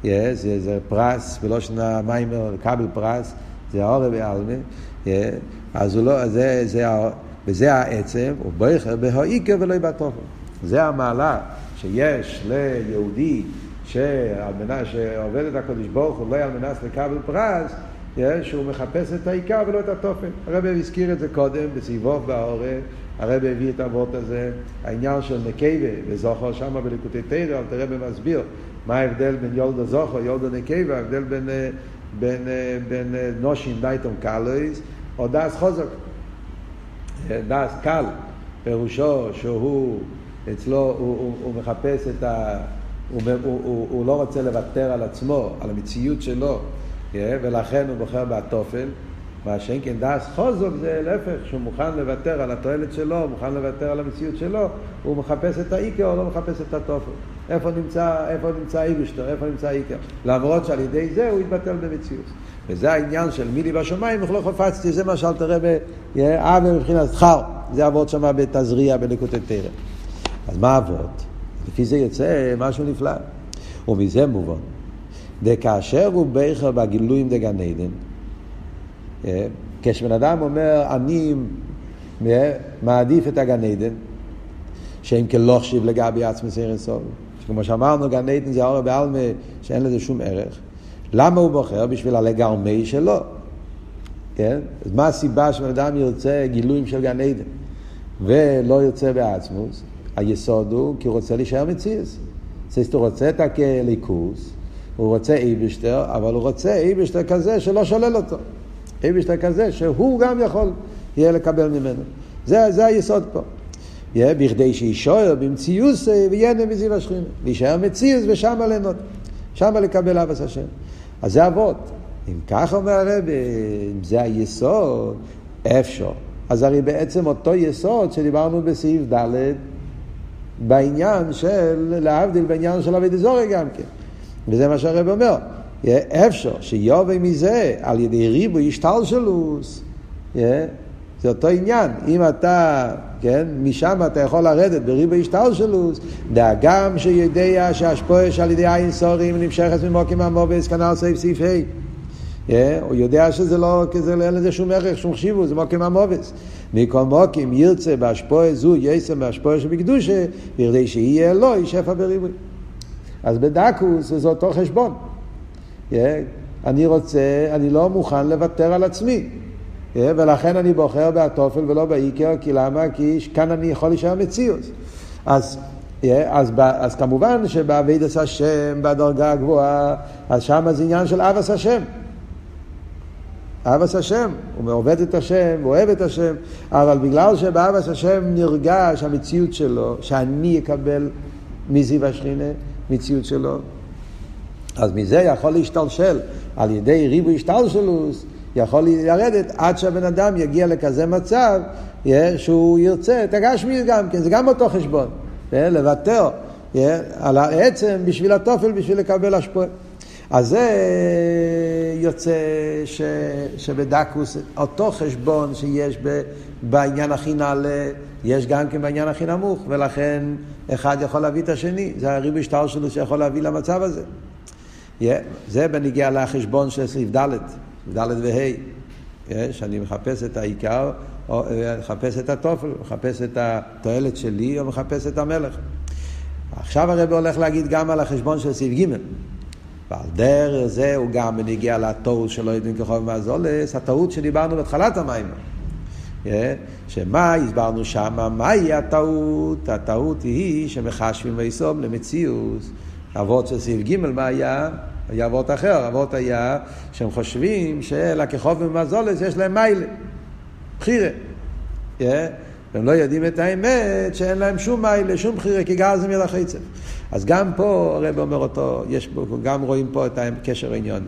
זה, זה פרס, ולא שנה מיימר, כבל פרס, זה האורה בעלמה. אז הוא לא, זה, זה, וזה העצם, הוא בויכר בהאיקר ולא בתוכן. זה המעלה שיש ליהודי שעל מנת שעובד את הקדוש ברוך הוא לא על מנת לקבל פרס, שהוא מחפש את העיקר ולא את התופן. הרב הזכיר את זה קודם, בסיבוב בעורף, הרב הביא את האבות הזה, העניין של נקבה וזוכר שם בליקוטי תרא, אבל תראה במסביר מה ההבדל בין יולדו זוכר, יולדו נקבה, ההבדל בין, בין, בין, בין נושים דייטום קלויס או דס חוזק. דס קל, פירושו שהוא, אצלו, הוא, הוא, הוא מחפש את ה... הוא, הוא, הוא, הוא לא רוצה לוותר על עצמו, על המציאות שלו, ולכן הוא בוחר בתופל. מה שאין כן דס חוזק זה להפך, שהוא מוכן לוותר על התועלת שלו, מוכן לוותר על המציאות שלו, הוא מחפש את האיקר, הוא לא מחפש את התופל. איפה נמצא, איפה נמצא איבשטר, איפה נמצא איקר. למרות שעל ידי זה הוא יתבטל במציאות. וזה העניין של מילי בשמיים, וכלו חפצתי, זה מה שאל תראה באווה מבחינת חר. זה אבות שמה בתזריע בנקודת תרם. אז מה אבות? לפי זה יוצא משהו נפלא. ומזה מובן. וכאשר הוא ביכר בגילויים דגן עדן, כשבן אדם אומר, אני מעדיף את הגן עדן, שאם כן לא לגבי עצמי סרן סוף. כמו שאמרנו, גן עדן זה אור בעלמה שאין לזה שום ערך. למה הוא בוחר? בשביל הלגרמי שלו. כן? אז מה הסיבה שבן אדם ירצה גילויים של גן עדן ולא ירצה בעצמוס? היסוד הוא כי הוא רוצה להישאר מציאס. זאת הוא רוצה את הליכוס, הוא רוצה איבשטר, אבל הוא רוצה איבשטר כזה שלא שולל אותו. איבשטר כזה שהוא גם יכול יהיה לקבל ממנו. זה, זה היסוד פה. יהיה בכדי שישאר במציאוס וייהנה מזיו השכינה. להישאר מציאוס ושם ליהנות. שם לקבל אבס השם. אז זה אבות. אם כך אומר הרב, אם זה היסוד, אפשר. אז הרי בעצם אותו יסוד שדיברנו בסעיף ד' בעניין של, להבדיל בעניין של אבי דזורי גם כן. וזה מה שהרב אומר. אפשר שיובי מזה על ידי ריבוי השתלשלוס. זה אותו עניין. אם אתה, כן, משם אתה יכול לרדת בריבוי השתלשלוס, דאגם שיודע שהשפועש על ידי עין סורים נמשכת ממוקים המובס, כנ"ל סעיף סעיף ה'. הוא יודע שזה לא, כזה, אין לזה שום ערך, שום חשיבות, זה מוקים המובס. מכל מוקים ירצה בהשפוע זו יסם בהשפוע שבקדושה, בכדי שיהיה אלוהי שפע בריבוי. אז בדקוס זה אותו חשבון. אני רוצה, אני לא מוכן לוותר על עצמי. ולכן אני בוחר בהתופל ולא בעיקר, כי למה? כי כאן אני יכול להישאר מציאות. אז, אז, אז כמובן שבאבידס השם, בדרגה הגבוהה, אז שם זה עניין של אבס השם. אבס השם, הוא עובד את השם, הוא אוהב את השם, אבל בגלל שבאבס השם נרגש המציאות שלו, שאני אקבל מזיו השכינה, מציאות שלו, אז מזה יכול להשתלשל על ידי ריבוי השתלשלוס, יכול לרדת עד שהבן אדם יגיע לכזה מצב שהוא ירצה את הגשמי גם כן, זה גם אותו חשבון, לוותר על העצם בשביל התופל, בשביל לקבל השפועה. אז זה יוצא ש, שבדקוס, אותו חשבון שיש ב, בעניין הכי נעלה, יש גם כן בעניין הכי נמוך, ולכן אחד יכול להביא את השני. זה הריבוי שטר שלו שיכול להביא למצב הזה. Yeah, זה בניגיע לחשבון של סעיף ד', ד' וה', שאני מחפש את העיקר, או אה, מחפש את התופל, מחפש את התועלת שלי, או מחפש את המלך. עכשיו הרב הולך להגיד גם על החשבון של סעיף ג' ועל דרך זה הוא גם בניגיע לטעות שלא יודעים ככל מהזולס, הטעות שדיברנו בהתחלת המים. Yeah, שמה הסברנו שמה, מהי הטעות? הטעות היא שמחשבים ויסום למציאות. אבות של סעיף ג' מה היה? היה אבות אחר, אבות היה שהם חושבים שלקחוב ומזולס יש להם מיילה, בחירה. Yeah. והם לא יודעים את האמת שאין להם שום מיילה, שום בחירה, כי זה מלח עצב. אז גם פה הרב אומר אותו, יש פה, גם רואים פה את הקשר העניוני.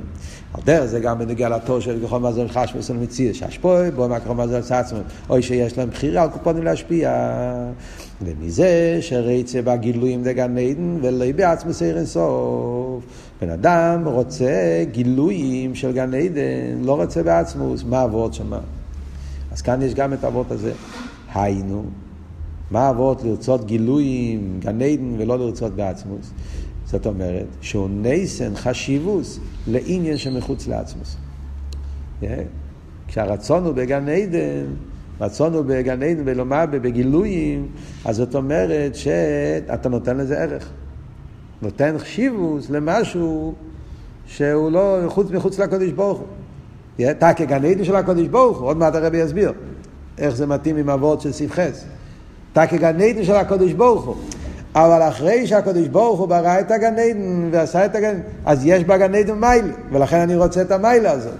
על דרך זה גם בנגיע לתור של ככל מזל חש וסול מציר, שהשפוי, בו מה ככל מזל עצמו, אוי שיש להם בחירה על קופונים להשפיע. ומזה שרצה בגילויים דגן עדן ולא בעצמו סיר אינסוף. בן אדם רוצה גילויים של גן עדן, לא רוצה בעצמוס, מה עבוד שמה? אז כאן יש גם את העבוד הזה. היינו, מה אבות לרצות גילויים, גן עדן, ולא לרצות בעצמוס? זאת אומרת, שהוא נייסן חשיבוס לעניין שמחוץ לעצמוס. Yeah. כשהרצון הוא בגן עדן, רצון הוא בגן עדן ולומר בגילויים, אז זאת אומרת שאתה נותן לזה ערך. נותן חשיבוס למשהו שהוא לא חוץ מחוץ לקודש ברוך הוא. אתה כגן עדן של הקודש ברוך הוא, עוד מעט הרבי יסביר איך זה מתאים עם אבות של סעיף חס. אתה כגן עדן של הקודש ברוך הוא. אבל אחרי שהקדוש ברוך הוא ברא את הגן עדן ועשה את הגן אז יש בגן עדן מיילה, ולכן אני רוצה את המיילה הזאת.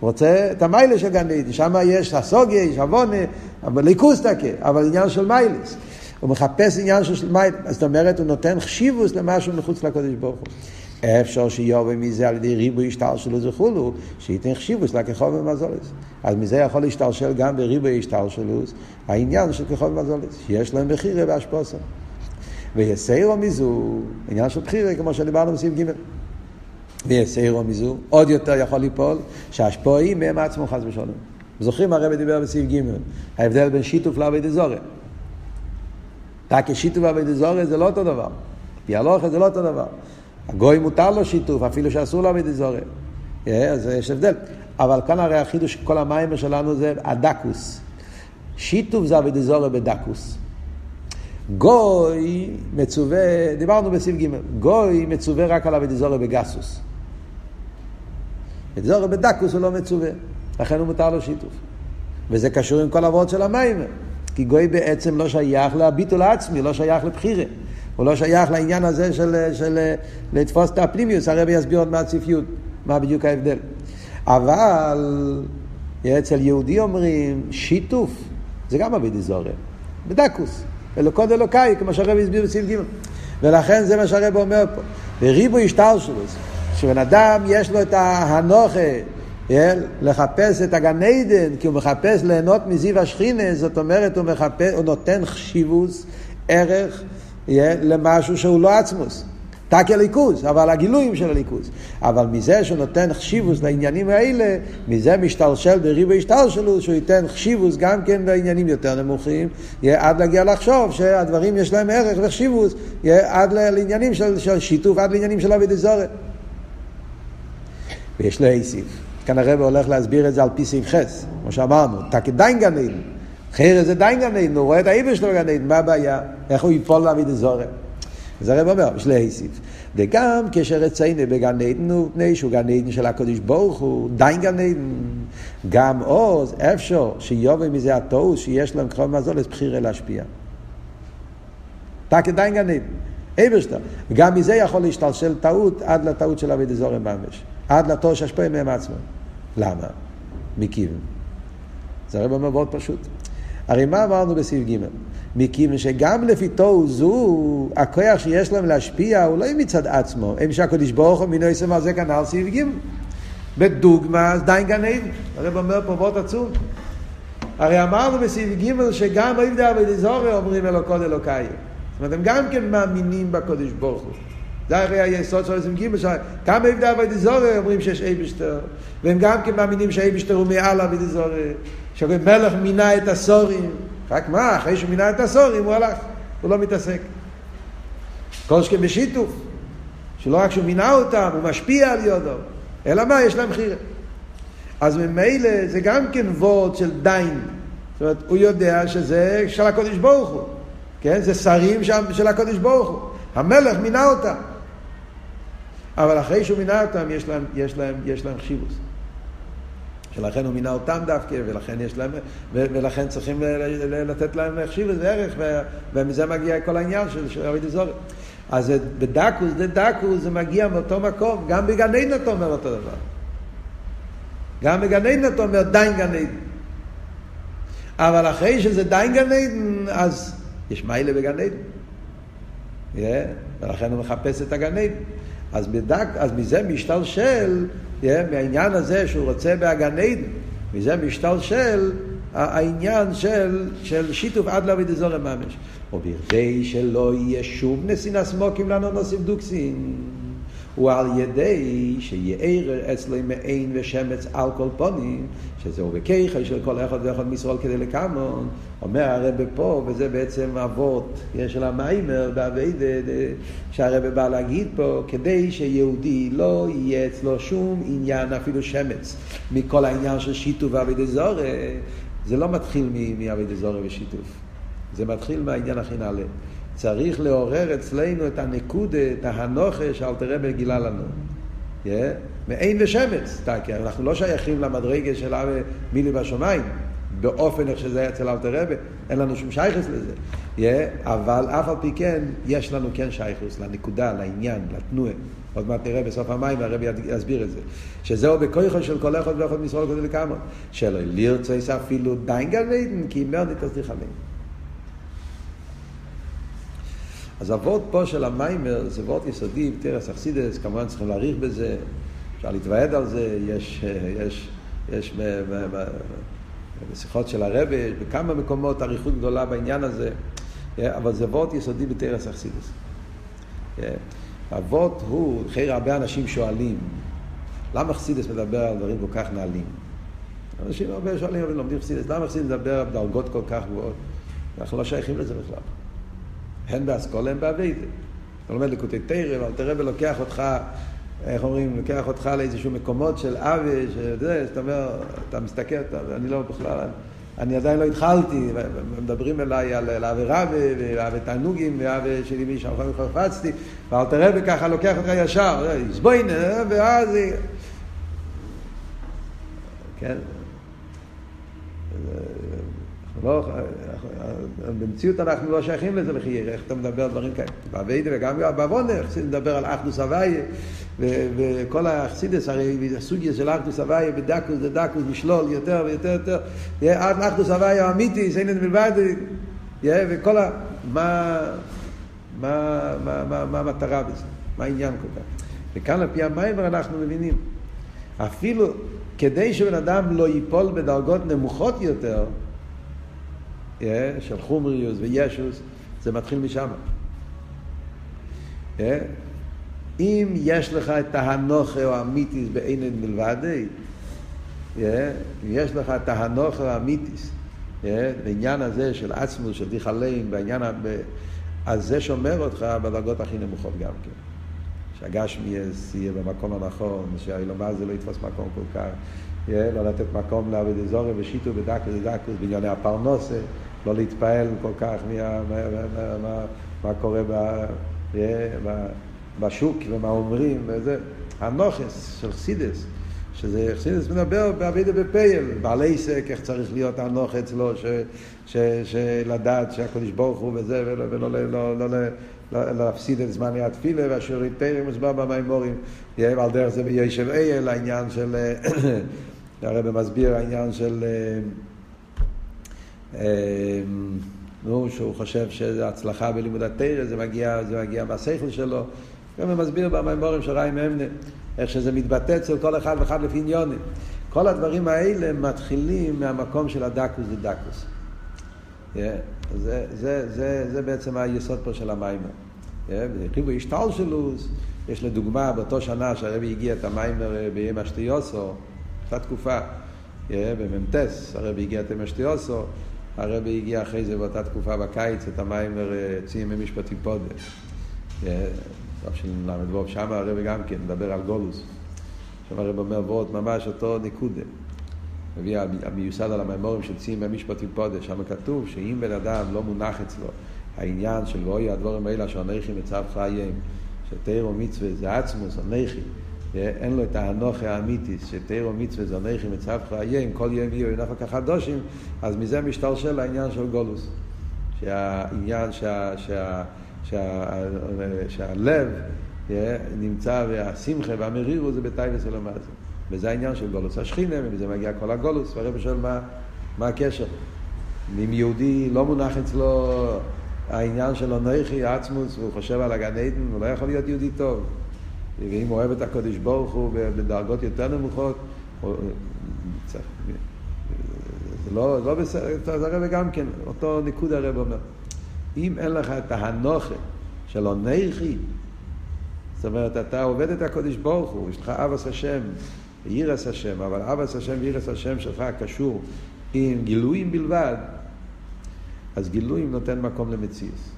רוצה את המיילה של גן עדן, שם יש הסוגיה, יש עוונה, אבל ליכוס תקה, אבל עניין של מיילס. הוא מחפש עניין של מיילה, זאת אומרת הוא נותן חשיבוס למשהו מחוץ לקדוש ברוך הוא. אפשר שיובא מזה על ידי ריבוי השתלשלות וכולו, שייתן חשיבוס לכחול ומזולס. אז מזה יכול להשתלשל גם בריבוי השתלשלות העניין של כחול ומזולס, שיש להם בחירה והשפוסם. ויסיירו מזו, עניין של בחירה, כמו שדיברנו בסעיף ג' ויסיירו מזו, עוד יותר יכול ליפול, שהשפועים מהם עצמו חס ושלום. זוכרים הרב דיבר בסעיף ג' ההבדל בין שיתוף לעבוד אזורי. רק שיתוף לעבוד אזורי זה לא אותו דבר. פיאלוכה זה לא אותו דבר. הגוי מותר לו שיתוף, אפילו שאסור לעבוד אזורי. אז יש הבדל. אבל כאן הרי החידוש כל המים שלנו זה הדקוס. שיתוף זה עבוד אזורי בדקוס. גוי מצווה, דיברנו בסעיף ג', גוי מצווה רק על אבידזורי בגסוס. אבידזורי בדקוס הוא לא מצווה, לכן הוא מותר לו שיתוף. וזה קשור עם כל העבוד של המים, כי גוי בעצם לא שייך לביטול העצמי, לא שייך לבחירה. הוא לא שייך לעניין הזה של, של לתפוס את הפנימיוס, הרבי יסביר עוד י', מה בדיוק ההבדל. אבל אצל יהודי אומרים שיתוף, זה גם אבידזורי, בדקוס. אלוקות אלוקאי, כמו שהרב הסביר בסעיף ג' ולכן זה מה שהרב אומר פה. וריבו השטר שלו, שבן אדם יש לו את ההנוכה לחפש את הגן עדן, כי הוא מחפש ליהנות מזיו השכינה, זאת אומרת הוא, מחפש, הוא נותן חשיבוס, ערך, למשהו שהוא לא עצמוס. תקי הליכוז, אבל הגילויים של הליכוז. אבל מזה שהוא נותן חשיבוס לעניינים האלה, מזה משתלשל בריבו השתלשלות, שהוא ייתן חשיבוס גם כן בעניינים יותר נמוכים, יהיה עד להגיע לחשוב שהדברים יש להם ערך וחשיבוס, עד לעניינים של, של שיתוף, עד לעניינים של אבי דזורת. ויש לו איסיף. כאן הרב הולך להסביר את זה על פי סעיף חס, כמו שאמרנו, תקי דיין גן עדן. חייר זה דיין גן עדן, הוא רואה את האיבר שלו גן עדן, מה הבעיה? איך הוא יפול לאבי דזורת? אז הרב אומר, יש להוסיף. וגם כאשר רצינו בגן עדן הוא פני שהוא גן עדן של הקדוש ברוך הוא, דיין גן עדן. גם עוז, אפשר שיובל מזה התוהו שיש להם קרוב מזולת בחירה להשפיע. תקי דיין גן עדן. אברשטר. וגם מזה יכול להשתלשל טעות עד לטעות של אבי דזורם ממש. עד לתור שהשפועה מהם עצמם. למה? מכיוון. זה הרב אומר מאוד פשוט. הרי מה אמרנו בסעיף ג'? מכיוון שגם לפי תוהו זו, הכוח שיש להם להשפיע הוא לא מצד עצמו, הם שהקדוש ברוך הוא מינו יסם על זה כנ"ל סעיף ג'. בדוגמה, דיין גן עדן. הרב אומר פה וורט עצום. הרי אמרנו בסעיף ג' שגם עבדי אבי דזורי אומרים אלוקות אלוקאי. זאת אומרת, הם גם כן מאמינים בקדוש ברוך הוא. זה הרי היסוד של עשרים גימל שלהם. כמה עבדי אבוידי זורי אומרים שיש אייבשטר, והם גם כן מאמינים שאייבשטר הוא מעל אבוידי זורי, שמלך מינה את הסורים, רק מה, אחרי שהוא מינה את הסורים הוא הלך, הוא לא מתעסק. כל שכן בשיתוף, שלא רק שהוא מינה אותם, הוא משפיע על יודו, אלא מה, יש להם חירה. אז ממילא זה גם כן וורד של דיין. זאת אומרת, הוא יודע שזה של הקודש ברוך הוא. כן? זה שרים של הקודש ברוך הוא. המלך מינה אותם. אבל אחרי שהוא מינה אותם, יש להם, יש להם, יש להם חשיבוס. שלכן הוא מינה אותם דווקא, ולכן יש להם, ולכן צריכים לתת להם חשיבוס וערך, ומזה מגיע כל העניין של, של אבי דזורי. אז בדקוס, זה דקוס, זה מגיע מאותו מקום, גם בגן עדן אתה אומר אותו דבר. גם בגן עדן אתה אומר דיין גן עדן. אבל אחרי שזה דיין גן עדן, אז יש מיילה בגן עדן. Yeah, ולכן הוא מחפש את הגן עדן. אז, בדק, אז מזה משתלשל, yeah, מהעניין הזה שהוא רוצה בהגן עדן, מזה משתלשל העניין של, של שיתוף עד לאבי דזורם ממש. ובכדי שלא יהיה שוב נסין הסמוקים לנו נוסיף דוקסין. הוא על ידי שיער אצלו מעין ושמץ על כל פונים, שזהו בכיחה של כל אחד ואחד מישראל כדי לקמון, אומר הרב פה, וזה בעצם אבות של המיימר באביידה, שהרב בא להגיד פה, כדי שיהודי לא יהיה אצלו שום עניין, אפילו שמץ, מכל העניין של שיתוף ואביידה זורה, זה לא מתחיל מאביידה זורה ושיתוף, זה מתחיל מהעניין הכי נעלה. צריך לעורר אצלנו את הנקודה, את ההנוכה שאלתר רבי גילה לנו. Yeah. מעין ושמץ, כי אנחנו לא שייכים למדרגה של מילי בשמיים, באופן איך שזה היה אצל אלתר רבי, אין לנו שום שייכוס לזה. Yeah. אבל אף על פי כן, יש לנו כן שייכוס לנקודה, לעניין, לתנועה. עוד מעט נראה בסוף המים, והרבי יסביר את זה. שזהו בכויכו של כל אחד ואחד מישראל כדי לקמות. שלא לרצויס אפילו דיין גן כי אם מאוד נתסליך עליהם. אז הוורד פה של המיימר זה וורד יסודי, תרס אכסידס, כמובן צריכים להעריך בזה, אפשר להתוועד על זה, יש, יש, יש בשיחות של הרבי, בכמה מקומות אריכות גדולה בעניין הזה, אבל זה וורד יסודי בתרס אכסידס. הוורד הוא, אחרי הרבה אנשים שואלים, למה אכסידס מדבר על דברים כל כך נעלים? אנשים הרבה שואלים, לומדים אכסידס, למה אכסידס מדבר על דרגות כל כך גבוהות? אנחנו לא שייכים לזה בכלל. הן באסכולה, הן באביידה. אתה לומד לקוטי תרא, אבל תראה ולוקח אותך, איך אומרים, לוקח אותך לאיזשהו מקומות של אבי, שזה, זאת אומרת, אתה מסתכל, אתה, אני לא בכלל, אני עדיין לא התחלתי, מדברים אליי על אבי רבי, ואבי תענוגים, ואבי שלי מי שם חפצתי, ואל תראה וככה לוקח אותך ישר, יסבוינה, ואז... כן? לא, במציאות אנחנו לא שייכים לזה לחייר, איך אתה מדבר על דברים כאלה. באביידה וגם בעוונר, נדבר על אחדוס הוויה, וכל האכסידס, הרי הסוגיה של אחדוס הוויה בדקוס דדקוס משלול יותר ויותר יותר, אחדוס הוויה האמיתי, זה אין מלבד, וכל ה... מה, מה המטרה בזה? מה העניין כל כך? וכאן על פי המיימר אנחנו מבינים. אפילו כדי שבן אדם לא ייפול בדרגות נמוכות יותר, של חומריוס וישוס, זה מתחיל משם. אם יש לך את ההנוכה או המיתיס בעינן מלבדי, אם יש לך את ההנוכה או המיתיס, בעניין הזה של עצמוס, של דיכלים, בעניין, אז זה שומר אותך בדרגות הכי נמוכות גם כן. שהגשמי יהיה במקום הנכון, שהאילומה זה לא יתפוס מקום כל כך, לא לתת מקום לעבוד אזורי ושיטו בדקוס ודקוס בענייני הפרנוסה. לא להתפעל כל כך מה, מה, מה, מה, מה קורה ב, ב, בשוק ומה אומרים וזה. הנוכס של חסידס, שזה חסידס מדבר באבידה בפייל, בעלי עסק, איך צריך להיות הנוח אצלו, שלדעת שהקדוש ברוך הוא וזה, ולא, ולא לא, לא, לא, לא, להפסיד את זמני התפילה, ואשר יתפרם מוסבר במימורים, על דרך זה בישב אייל, העניין של, הרב מסביר העניין של אמ, נו, שהוא חושב שזה הצלחה בלימוד התרא, זה מגיע, זה מגיע מהשכל שלו. גם הוא מסביר במימורים של ריים אמנה, איך שזה מתבטא אצל כל אחד ואחד לפי עניונים. כל הדברים האלה מתחילים מהמקום של הדקוס דדקוס. Yeah. זה, זה, זה, זה בעצם היסוד פה של המיימר. חיבור השתלשלוס, יש לדוגמה באותו שנה שהרבי הגיע את המיימר בימי אשתיוסו, אותה תקופה, במ"טס, הרבי הגיע את ימי אשתיוסו, הרבי הגיע אחרי זה באותה תקופה בקיץ את המיימר ציים במשפטים פודה. תשל"ו, שם הרבי גם כן מדבר על גולוס. שם הרבי אומר ועוד ממש אותו נקודה. מביא המיוסד על המימורים של ציים במשפטים פודה, שם כתוב שאם בן אדם לא מונח אצלו העניין של ואוי הדבורים האלה שאנכי מצב חיים, שתירו מצווה זה עצמוס, אנכי, אין לו את האנוכי האמיתי, שתירו מצווה זה אנכי מצב חיים, כל יום יהיו ינפק החדושים, אז מזה משתלשל העניין של גולוס. שהעניין שה, שה, שה, שהלב נמצא והשמחה והמרירו זה בטייבס ולמטה. וזה העניין של גולוס השכינה, ומזה מגיע כל הגולוס, והרב שואל מה, מה הקשר. אם יהודי לא מונח אצלו העניין של אנכי עצמוס, והוא חושב על הגן עדן, הוא לא יכול להיות יהודי טוב. ואם הוא אוהב את הקודש ברוך הוא בדרגות יותר נמוכות, זה לא, לא בסדר, אז הרב גם כן, אותו ניקוד הרב אומר. אם אין לך את ההנוכה של אנכי, זאת אומרת, אתה עובד את הקודש ברוך הוא, יש לך אבס השם, וירס השם, אבל אבס השם וירס השם שלך קשור עם גילויים בלבד, אז גילויים נותן מקום למציאוס.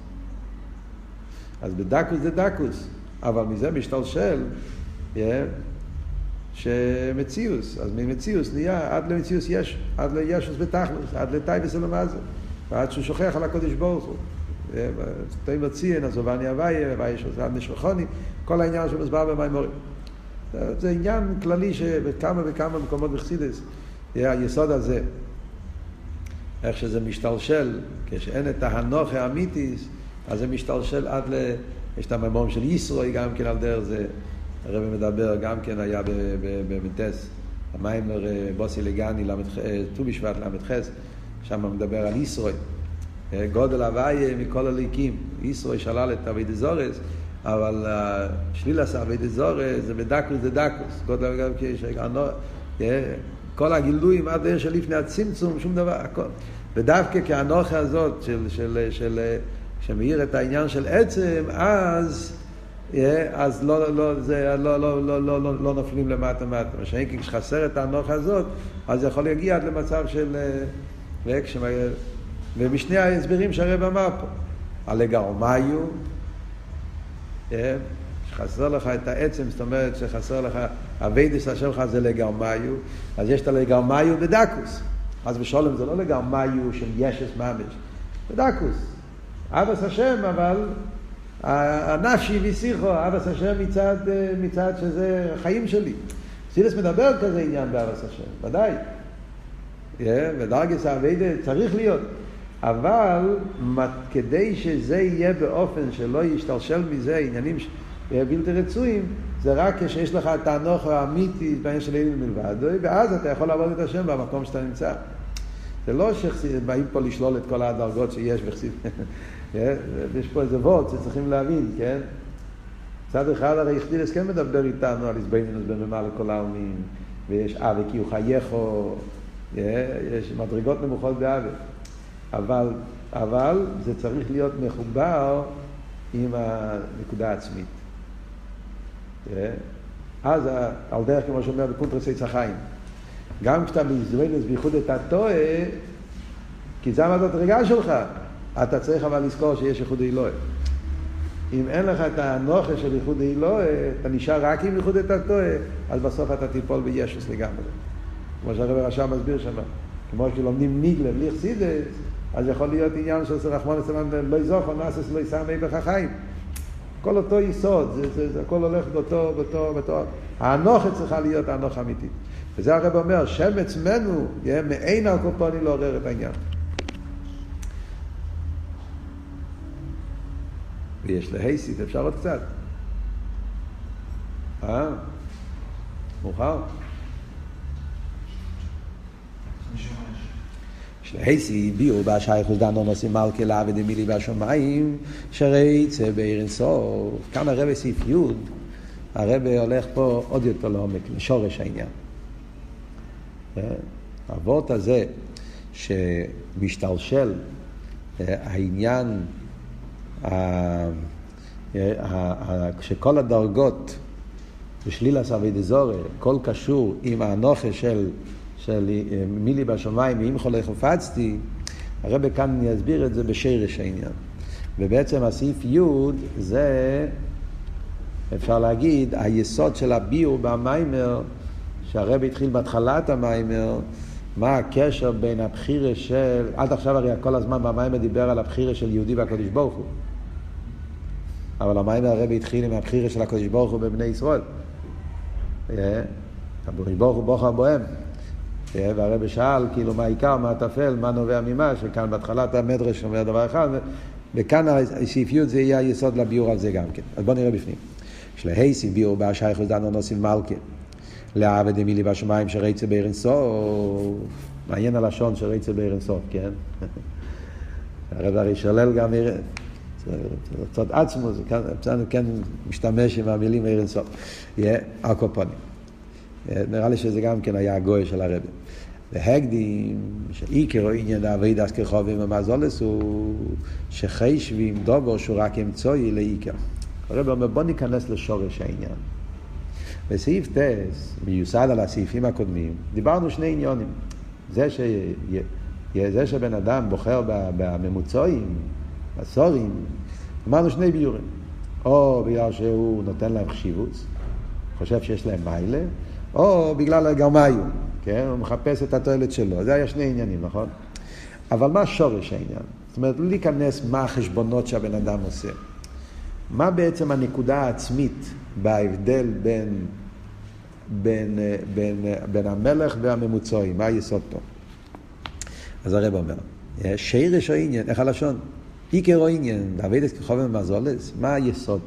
אז בדקוס זה דקוס, אבל מזה משתלשל שמציאוס, אז ממציאוס נהיה עד למציאוס יש, עד לישוס בתכלס, עד לטייבס אלמזה, ועד שהוא שוכח על הקודש ברוך הוא. תוי מציין, אז עובני אביי, אביי שעושה נשלחוני, כל העניין שמוסבר במימורים. זה עניין כללי שבכמה וכמה מקומות בחסידס, היסוד הזה, איך שזה משתלשל, כשאין את ההנוכה האמיתיס, אז זה משתלשל עד ל... יש את הממורים של ישרוי גם כן על דרך זה, הרב מדבר, גם כן היה במנטס, המיימר בוסי לגני, ט"ו בשבט ל"ח, שם מדבר על ישרוי. גודל הוויה מכל הליקים. ישרוי שלל את אבי דזורס, אבל שלילס אבי דזורס זה בדקוס זה דקוס. גודל גם כשיש... כל הגילויים עד של לפני הצמצום, שום דבר, הכל. ודווקא כאנוכה הזאת של, של, של, שמאיר את העניין של עצם, אז, אז לא, לא, זה, לא, לא, לא, לא, לא, לא נופלים למטה מטה. מה שאין כשחסר את האנוכה הזאת, אז יכול להגיע עד למצב של... ומשני ההסברים שהרב אמר פה, הלגרמיו, שחסר לך את העצם, זאת אומרת שחסר לך, השם לך זה לגרמיו, אז יש את הלגרמיו בדקוס. אז בשולם זה לא לגרמיו של ישס ממש, בדקוס. אבס השם, אבל הנפשי ושיחו, אבס השם מצד, מצד שזה החיים שלי. סילס מדבר כזה עניין באבס השם, ודאי. ודרגס האביידה צריך להיות. אבל כדי שזה יהיה באופן שלא ישתלשל מזה עניינים בלתי רצויים, זה רק כשיש לך את האנוך האמיתי בעניין של אלים מלבד, ואז אתה יכול לעבוד את השם במקום שאתה נמצא. זה לא שבאים פה לשלול את כל הדרגות שיש בחסיד. יש פה איזה וורד שצריכים להבין, כן? מצד אחד הרי יחדילס כן מדבר איתנו על איזבנינוס בממה לכל העלמין, ויש אבי כי הוא חייכו, יש מדרגות נמוכות באבי. אבל, אבל זה צריך להיות מחובר עם הנקודה העצמית. אז על דרך כמו שאומר בקונטרס עץ החיים. גם כשאתה מזרנס בייחוד את הטועה, כי זה המדרגה שלך, אתה צריך אבל לזכור שיש ייחוד אלוהי. אם אין לך את הנוכה של ייחוד אלוהי, אתה נשאר רק עם ייחוד את הטועה, אז בסוף אתה תיפול בישוס לגמרי. כמו שהרב הרשם מסביר שם, כמו שלומדים ניגלה בלי חסידס, אז יכול להיות עניין של רחמון אצלם לא יזוכו, נאסס לא יסמי בחיים. כל אותו יסוד, זה, זה, זה הכל הולך באותו, באותו, באותו, האנוכה צריכה להיות האנוכה אמיתית. וזה הרב אומר, עצמנו, יהיה מעין על קופוני לעורר את העניין. ויש להייסית, אפשר עוד קצת. אה? מאוחר? שלהייסי הביאו בהשייכוס דנו נושאים מלכה לעבד מילי בשמיים, שרייצה בעיר אינסוף. כאן הרבי סעיף י', הרבי הולך פה עוד יותר לעומק, לשורש העניין. האבות הזה שמשתלשל העניין כשכל הדרגות בשלילס אבידזורי, הכל קשור עם האנוכה של, של מילי בשמיים ואם חולה חופצתי, הרב כאן יסביר את זה בשרש העניין. ובעצם הסעיף י' זה, אפשר להגיד, היסוד של הביור במיימר, שהרב התחיל בהתחלת המיימר, מה הקשר בין הבחירה של, עד עכשיו הרי כל הזמן במיימר דיבר על הבחירה של יהודי והקדוש ברוך הוא. אבל המיימר הרב התחיל עם הבחירה של הקדוש ברוך הוא בבני ישראל. הקדוש ברוך הוא בוחר בוהם. והרב שאל, כאילו, מה העיקר, מה הטפל, מה נובע ממה, שכאן בהתחלת המדרש אומר דבר אחד, וכאן הסעיפיות זה יהיה היסוד לביור על זה גם כן. אז בואו נראה בפנים. שלהייסי ביור באשייכוס דנו נוסים מלכה. לעבד דמילי בשמיים שרצה בערן סוף. מעניין הלשון שרצה בערן סוף, כן? הרי שולל גם קצת עצמו, זה כן משתמש עם המילים ערן סוף. יהיה הקופונים. נראה לי שזה גם כן היה הגוי של הרבי. והקדים, שעיקר עניין דאבי דס כחובים ומזולס הוא שחשבים דובו שהוא רק אמצעי לעיקר. הרבי אומר בוא ניכנס לשורש העניין. בסעיף טס, מיוסד על הסעיפים הקודמים, דיברנו שני עניונים. זה, ש... זה שבן אדם בוחר בממוצעים, בסורים, אמרנו שני ביורים. או בגלל שהוא נותן להם חשיבות, חושב שיש להם מיילה, או בגלל הגרמיו, כן? הוא מחפש את התועלת שלו. זה היה שני עניינים, נכון? אבל מה שורש העניין? זאת אומרת, לא להיכנס מה החשבונות שהבן אדם עושה. מה בעצם הנקודה העצמית בהבדל בין, בין, בין, בין המלך והממוצעים? מה היסוד פה? אז הרב אומר, שירש או עניין, איך הלשון? עיקר או עניין, דוד את כחובן ומזולס, מה היסוד?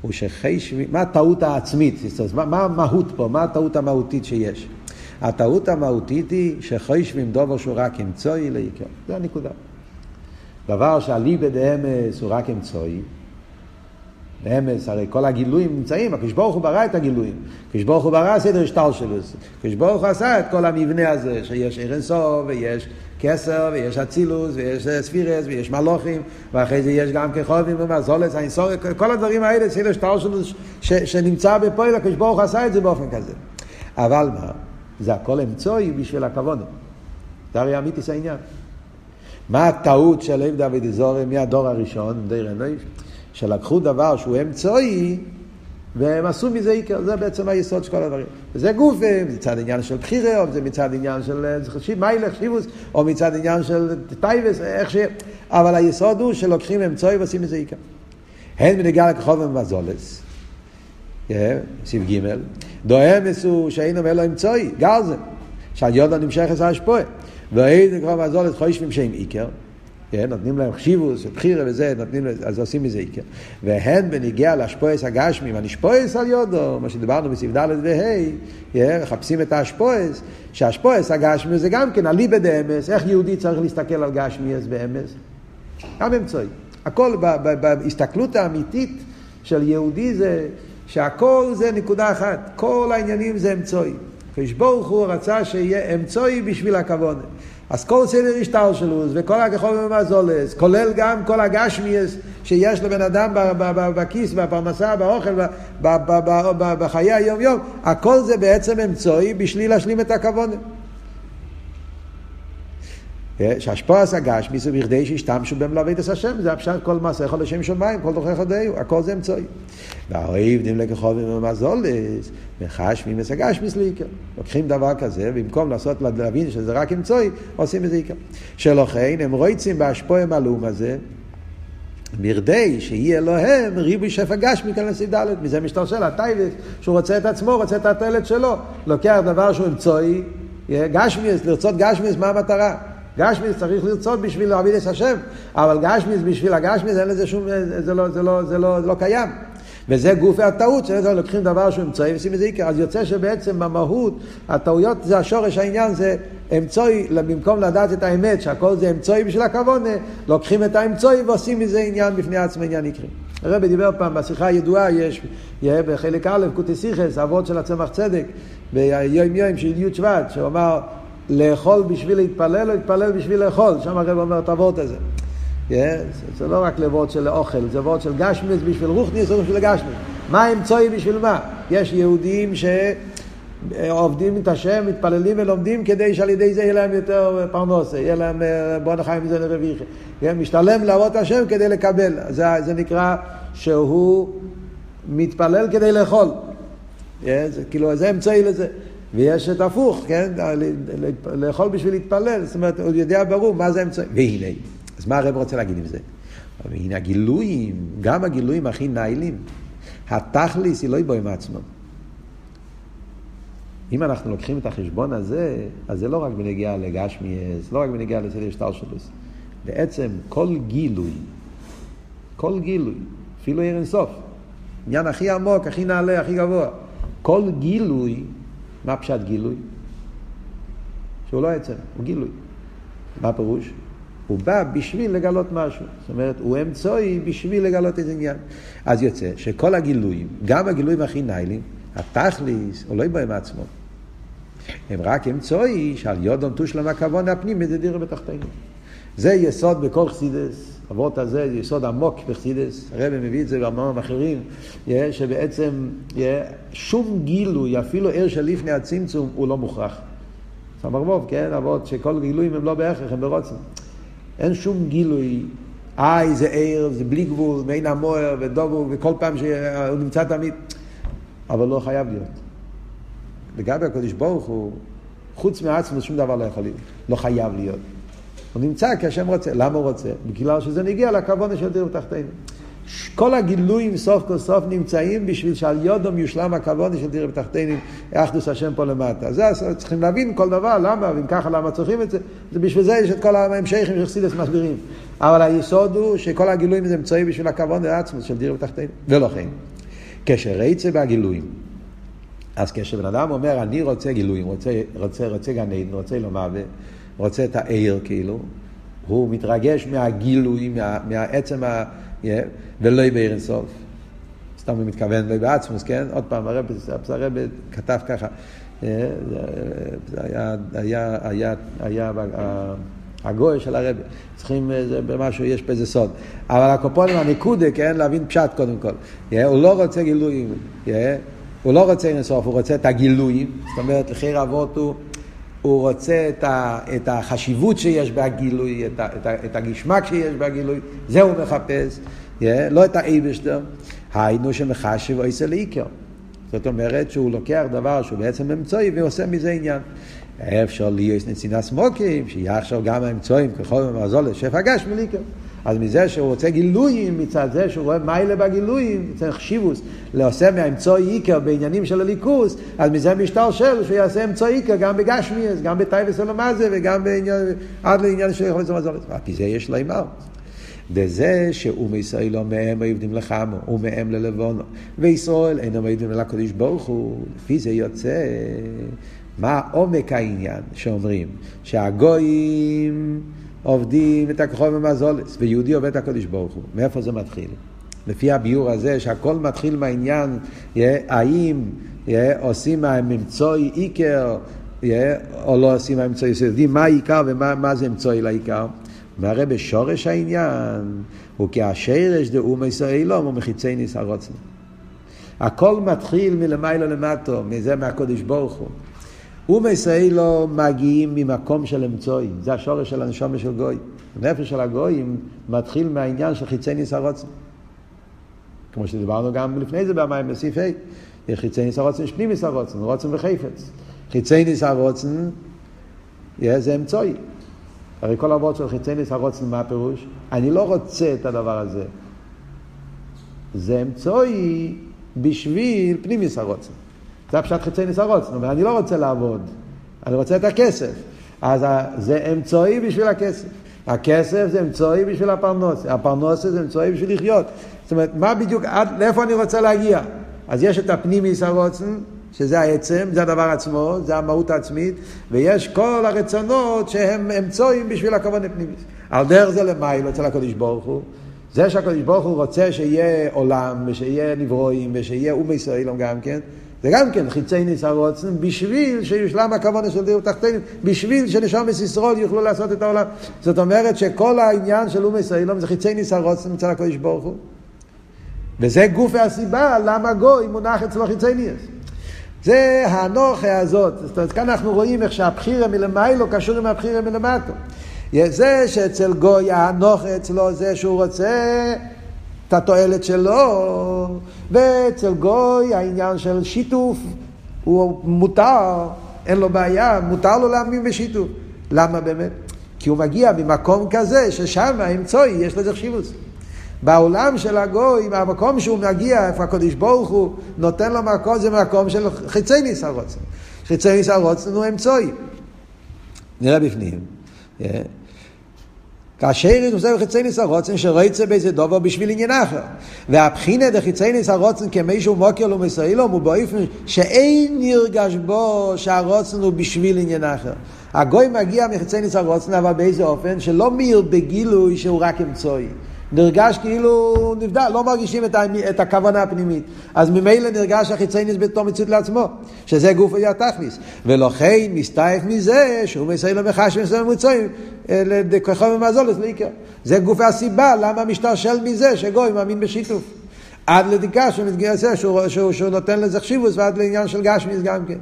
הוא שחשבי, מה הטעות העצמית? מה, מה המהות פה? מה הטעות המהותית שיש? הטעות המהותית היא שחשבים דובר שהוא רק אמצעי לעיקר. זה הנקודה. דבר שאליבא דאמס הוא רק אמצעי. באמס, הרי כל הגילויים נמצאים, הקדוש ברוך הוא ברא את הגילויים. הקדוש ברוך הוא ברא סדר שטר שלו. הקדוש ברוך הוא עשה את כל המבנה הזה, שיש ערן סוף ויש כסר ויש אצילוס ויש ספירס ויש מלוכים ואחרי זה יש גם כחובים ומזולס, האינסור, כל הדברים האלה, סדר שטר שלו שנמצא בפועל, הקדוש ברוך עשה את זה באופן כזה. אבל מה? זה הכל אמצעי בשביל הכוונה. זה הרי אמיתיס העניין. מה הטעות של אב דוד אזורי מהדור הראשון, די רנויש? שלקחו דבר שהוא אמצעי והם עשו מזה עיקר, זה בעצם היסוד של כל הדברים. וזה גוף, מצד עניין של בחירה, או זה מצד עניין של אה, מיילך, שיבוס, או מצד עניין של טייבס, איך ש... אבל היסוד הוא שלוקחים אמצעי ועושים מזה עיקר. הן בנגיעה לכחוב ומזולס, סעיף ג', דואמס הוא שאין אומר לו אמצעי, גרזן, שעל יודו נמשך את השפועה. ואין לכחוב ומזולס חושבים שהם עיקר. כן, נותנים להם חשיבוס, בחירה וזה, נותנים, אז עושים מזה עיקר. והן בניגיע לאשפויס הגשמי, והנשפויס על יודו, מה שדיברנו בסעיף ד' וה', מחפשים את האשפויס, שהאשפויס הגשמי זה גם כן אליבא דאמס, איך יהודי צריך להסתכל על גשמי אז באמס? גם אמצעי. הכל בהסתכלות האמיתית של יהודי זה שהכל זה נקודה אחת, כל העניינים זה אמצעי. הקדוש הוא רצה שיהיה אמצעי בשביל הכוונה. אז כל סדר השטר שלו, וכל הכחול ומזולס, כולל גם כל הגשמיאס שיש לבן אדם בכיס, בפרנסה, באוכל, בחיי היום יום, הכל זה בעצם אמצעי בשביל להשלים את הכוונה. שהשפועס הגשמי זה בכדי שישתמשו במלווה את השם, זה הפשט כל מעשה יכול לשם שמיים, כל תוכי חודאיו, הכל זה אמצעי. והאוהב דים לכחובים ומזולס, מחשמים את הגשמיס לעיקר. לוקחים דבר כזה, במקום לעשות, להבין שזה רק אמצעי, עושים את זה עיקר. שלכן הם רויצים בהשפועם הלאום הזה, מרדי שיהיה אלוהם ריבוי שפע גשמי כאן לסעיף ד', מזה משתרשל הטייבס, שהוא רוצה את עצמו, רוצה את התועלת שלו. לוקח דבר שהוא אמצעי, גשמיס, לרצות גשמיס, מה המטרה? גשמיס צריך לרצות בשביל להעביד את השם, אבל גשמיס בשביל הגשמיס אין לזה שום, זה לא, זה לא, זה לא, זה לא קיים. וזה גופי הטעות, שזה לוקחים דבר שהוא אמצעי ועושים מזה עיקר. אז יוצא שבעצם במהות, הטעויות זה השורש העניין, זה אמצעי, במקום לדעת את האמת, שהכל זה אמצעי בשביל הכוונה, לוקחים את האמצעי ועושים מזה עניין בפני עצמו עניין עיקרי. הרבי דיבר פעם בשיחה הידועה, יש בחלק א', קוטסיכס, אבות של הצמח צדק, ביום יום של י' שבט, שהוא אמר, לאכול בשביל להתפלל או להתפלל בשביל לאכול, שם הרב אומר את הוורט הזה. זה, זה לא רק לבוד של אוכל, זה לבוד של גשמיס בשביל רוחניס או בשביל גשמיס. מה האמצעי בשביל מה? יש יהודים שעובדים את השם, מתפללים ולומדים כדי שעל ידי זה יהיה להם יותר פרנוסה, יהיה להם בוא נחיים מזה לרוויחי. משתלם לעבוד השם כדי לקבל. זה, זה נקרא שהוא מתפלל כדי לאכול. זה, כאילו, זה אמצעי לזה. ויש את הפוך, כן? לאכול בשביל להתפלל, זאת אומרת, הוא יודע ברור מה זה אמצעי. והנה, אז מה הרב רוצה להגיד עם זה? והנה הגילויים, גם הגילויים הכי ניילים, התכליס היא לא יבוא עם עצמם. אם אנחנו לוקחים את החשבון הזה, אז זה לא רק בנגיעה לגשמיאס, לא רק בנגיעה לסדר שטלשלוס. בעצם כל גילוי, כל גילוי, אפילו עיר אינסוף, עניין הכי עמוק, הכי נעלה, הכי גבוה, כל גילוי, מה פשט גילוי? שהוא לא עצם, הוא גילוי. מה הפירוש? הוא בא בשביל לגלות משהו. זאת אומרת, הוא אמצעי בשביל לגלות איזה עניין. אז יוצא שכל הגילויים, גם הגילויים הכי ניילים, התכליס, הוא לא יבוא עם עצמו. הם רק אמצעי שעל יודום תושלם הכוון הפנים, דירה בתחתינו. זה יסוד בכל חסידס, אבות הזה, יסוד עמוק בחסידס, הרב מביא את זה במאמרים אחרים, שבעצם שום גילוי, אפילו ער של לפני הצמצום, הוא לא מוכרח. סמרבוב, כן, אבות, שכל גילויים הם לא בהכרח, הם ברוצם. אין שום גילוי, איי זה ער, זה בלי גבול, מעין המוער ודובו, וכל פעם שהוא נמצא תמיד, אבל לא חייב להיות. לגבי הקדוש ברוך הוא, חוץ מעצמו שום דבר לא יכול להיות, לא חייב להיות. הוא נמצא כי השם רוצה. למה הוא רוצה? בגלל שזה נגיע לכוונה של דיר בתחתינו. כל הגילויים סוף כל סוף נמצאים בשביל שעל יודום יושלם הכוונה של דיר בתחתינו, אחדוס השם פה למטה. זה צריכים להבין כל דבר, למה, ואם ככה למה צריכים את זה. זה בשביל זה יש את כל ההמשכים של חסידס מסבירים. אבל היסוד הוא שכל הגילויים זה אמצעי בשביל הכוונה עצמו של דיר בתחתינו. ולכן, כשרצה בהגילויים, אז כשבן אדם אומר, אני רוצה גילויים, רוצה, רוצה, רוצה גן עדן, רוצה לומר, רוצה את העיר כאילו, הוא מתרגש מהגילוי, מה, מהעצם, ה... ולא בעיר אינסוף. סתם הוא מתכוון לא בעצמוס, כן? עוד פעם, הרב, כתב ככה, זה היה, היה, היה, היה הגוי של הרב, צריכים, זה במשהו, יש פה איזה סוד. אבל הקופונים, הנקודה, כן? להבין פשט קודם כל. הוא לא רוצה גילויים, הוא לא רוצה אינסוף, הוא רוצה את הגילויים, זאת אומרת, לחיר אבות הוא... הוא רוצה את, ה, את החשיבות שיש בהגילוי, את, ה, את, ה, את הגשמק שיש בהגילוי, זה הוא מחפש, yeah, לא את האייבשטר, היינו שמחשב עושה לעיקר. זאת אומרת שהוא לוקח דבר שהוא בעצם אמצעי ועושה מזה עניין. אפשר להיות נצינס סמוקים, שיהיה עכשיו גם האמצעים ככל ומעזור לשפע גשמי לעיקר. אז מזה שהוא רוצה גילויים, מצד זה שהוא רואה מיילה בגילויים, צריך שיבוס, לעושה מהאמצעי עיקר בעניינים של הליכוס, אז מזה משתלשל שהוא יעשה אמצעי עיקר גם בגשמיאס, גם בטייבס אלומזה וגם בעניין, עד לעניין של יכולת זמזולת. על פי זה יש לימר. דזה שאום ישראל לא מהם עבדים לחמו, ומהם ללבונו, וישראל אינם עבדים לקדוש ברוך הוא, לפי זה יוצא מה עומק העניין שאומרים שהגויים עובדים את הכחול במזולס, ויהודי עובד את הקדוש ברוך הוא. מאיפה זה מתחיל? לפי הביאור הזה, שהכל מתחיל מהעניין, האם עושים מהממצואי עיקר, או לא עושים מהממצואי, יודעים מה העיקר ומה זה אמצואי לעיקר. והרי בשורש העניין הוא כי השרש דאום ישראלום הוא מחיצי ניס. הכל מתחיל מלמיילו למטו, מזה מהקודש ברוך הוא. אום ישראלו מגיעים ממקום של אמצוי, זה השורש של הנשומה של גוי. הנפש של הגויים מתחיל מהעניין של חיצי ניס הרוצן. כמו שדיברנו גם לפני זה במים בסעיף ה', חיצי ניס הרוצן יש פנימיס הרוצן, רוצן וחפץ. חיצי ניס הרוצן זה אמצוי. הרי כל אבות של חיצי ניס הרוצן, מה הפירוש? אני לא רוצה את הדבר הזה. זה אמצוי בשביל פנימיס הרוצן. זה הפשט חיצי ניסרוץ, אבל אני לא רוצה לעבוד, אני רוצה את הכסף. אז זה אמצעי בשביל הכסף. הכסף זה אמצעי בשביל הפרנוס, הפרנוס זה אמצעי בשביל לחיות. זאת אומרת, מה בדיוק, עד, לאיפה אני רוצה להגיע? אז יש את הפנימיס הרוצן, שזה העצם, זה הדבר עצמו, זה המהות העצמית, ויש כל הרצונות שהם אמצעים בשביל הכוון הפנימיס. על דרך זה למיילו אצל הקדוש ברוך הוא. זה שהקדוש ברוך הוא רוצה שיהיה עולם, ושיהיה נברואים, ושיהיה אומי ישראלים גם כן, זה גם כן חיצי ניס הרוצן, בשביל שיושלם הכוונה של דיור תחתינו, בשביל שנשום בסיסרול יוכלו לעשות את העולם. זאת אומרת שכל העניין של אומי סוילום זה חיצי ניס הרוצן מצד הקודש ברוך הוא. וזה גוף הסיבה למה גוי מונח אצלו חיצי ניס. זה האנוכה הזאת. זאת אומרת, כאן אנחנו רואים איך שהבחירה מלמיילו קשור עם הבחירה מלמטו. זה שאצל גוי האנוכה אצלו זה שהוא רוצה את התועלת שלו, ואצל גוי העניין של שיתוף הוא מותר, אין לו בעיה, מותר לו להאמין בשיתוף. למה באמת? כי הוא מגיע ממקום כזה ששם האמצעי יש לזה חשיבות. בעולם של הגוי, מהמקום שהוא מגיע, איפה הקדוש ברוך הוא נותן לו מקום, זה מקום של חיצי ניס הרוצן. חיצי ניס הרוצן הוא אמצעי. נראה בפנים. כאשר היא נוסף חיצייניס הרוצן שרוצה באיזה דובר בשביל עניין אחר. והבחינה דחיצייניס הרוצן כמישהו מוקר לו מסוילום הוא באופן שאין נרגש בו שהרוצן הוא בשביל עניין אחר. הגוי מגיע מחיצייניס הרוצן אבל באיזה אופן שלא מאיר בגילוי שהוא רק אמצעי. נרגש כאילו נבדל, לא מרגישים את, את הכוונה הפנימית. אז ממילא נרגש החיצייניס בתור מציאות לעצמו, שזה גוף התכליס. ולכן מסתעף מזה שהוא מסייל למחש ומסייל למוצאים, ככל ומזולת לעיקר. זה גוף הסיבה למה משתרשל מזה שגוי מאמין בשיתוף. עד לדיקה שהוא מתגייס, שהוא, שהוא, שהוא נותן לזה חשיבוס ועד לעניין של גשמיס גם כן.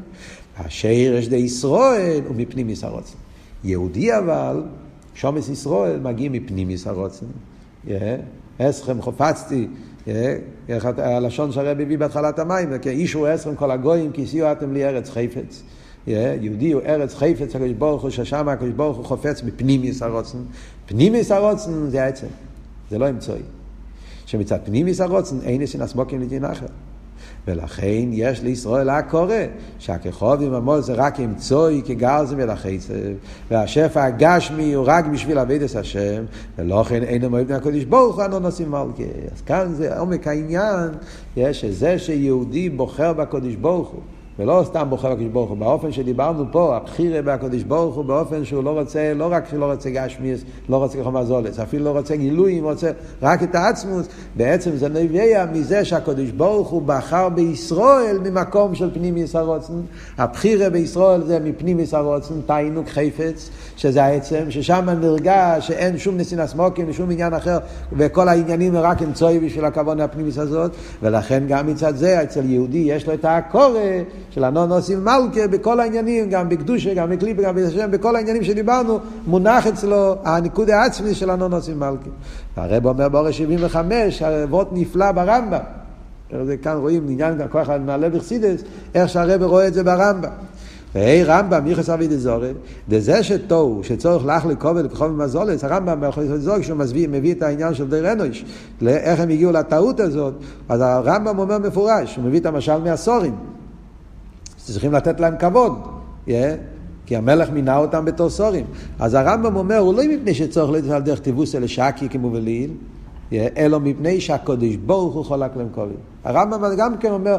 השרש די ישראל מפנימיס הרוצן. יהודי אבל, שומס ישראל מגיע מפנימיס הרוצן. אסכם חופצתי, הלשון שהרבי הביא בהתחלת המים, כי איש הוא אסכם כל הגויים, כי סיוע אתם לי ארץ חפץ. יהודי הוא ארץ חפץ, הקדוש ברוך הוא, ששם הקדוש ברוך הוא חופץ בפנימיס הרוצן. פנימיס הרוצן זה העצם, זה לא אמצעי. שמצד פנימיס הרוצן אין יש נסמוקים לדין אחר. ולכן יש לישראל הקורא, שהכחוב עם המול זה רק אמצוי כגרזם ולחצב, והשפע הגשמי הוא רק בשביל אבידס השם, ולכן אין המועד מהקודש ברוך הוא הנונוסים מלכה. אז כאן זה עומק העניין, שזה שיהודי בוחר בקודש ברוך הוא. ולא סתם בוחר בקדוש ברוך הוא, באופן שדיברנו פה, הבחירה בקדוש ברוך הוא, באופן שהוא לא רוצה, לא רק שלא רוצה גשמיס, לא רוצה כחומה זולס, אפילו לא רוצה גילויים, רוצה רק את העצמוס, בעצם זה נביאה מזה שהקדוש ברוך הוא בחר בישראל ממקום של פנימיס הרוצן, הבחירה בישראל זה מפנימיס הרוצן, תיינוק חפץ, שזה העצם, ששם נרגש שאין שום נסינס מוקים ושום עניין אחר, וכל העניינים הם רק אמצעי בשביל הכוונה הפנימיס הזאת, ולכן גם מצד זה אצל יהודי יש לו את הקורא של הנון עושים מלכה בכל העניינים, גם בקדושה, גם בקליפה, גם בשם, בכל העניינים שדיברנו, מונח אצלו הניקוד העצמי של הנון עושים מלכה. הרב אומר באורש 75, אבות נפלא ברמב"ם. כאן רואים עניין כוח הנעלה בחסידס, איך שהרב רואה את זה ברמב"ם. והי רמב"ם, מיכס אבי דזורי, דזה שתוהו, שצורך לך לכובד לכחוב מזולס, הרמב"ם יכול לזוג כשהוא מביא את העניין של דר אנוש, איך הם הגיעו לטעות הזאת, אז הרמב"ם אומר מפורש, הוא מביא את המשל מהסורים. צריכים לתת להם כבוד, yeah? כי המלך מינה אותם בתור סורים. אז הרמב"ם אומר, הוא לא מפני שצורך לדבר על דרך טיבוס אלה שקי כמו וליל, yeah? אלא מפני שהקודש ברוך הוא חולק להם קובים. הרמב"ם גם כן אומר,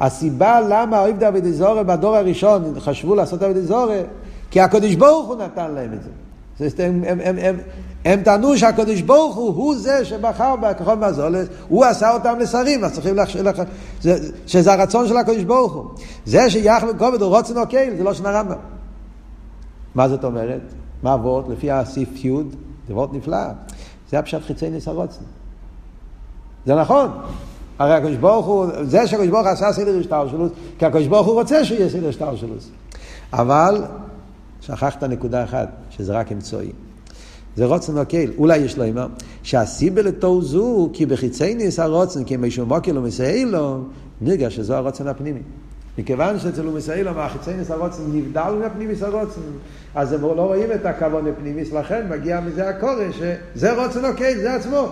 הסיבה למה אוהב דוד זורי בדור הראשון חשבו לעשות דוד זורי, כי הקודש ברוך הוא נתן להם את זה. הם, הם, הם, הם, הם טענו שהקדוש ברוך הוא הוא זה שבחר בכחול מהזולת, הוא עשה אותם לשרים, אז צריכים לח... לח... זה, שזה הרצון של הקדוש ברוך הוא. זה שיחלו כובד הוא רוצן אוקיי, זה לא שנה רמב"ם. מה זאת אומרת? מה עבוד? לפי הסעיף י' זה עבוד נפלא. זה הפשט חיצי ניס. זה נכון. הרי הקדוש ברוך הוא, זה שהקדוש ברוך הוא עשה סדר השטר שלו, כי הקדוש ברוך הוא רוצה שיהיה סדר השטר שלו. אבל שכחת נקודה אחת, שזה רק אמצעי. זה רוצן מקל. אולי יש לו אמר, שהסיבה לתור זו, כי בחיצי ניס הרוצן, כי מישהו מוקל ומסיילום, נרגש שזו הרוצן הפנימי. מכיוון שאצל ומסיילום, החיצי ניס הרוצן נבדל מהפנימיס הרוצן, אז הם לא רואים את הכוון הפנימיס, לכן מגיע מזה הקורא, שזה רוצן אוקיי, זה עצמו.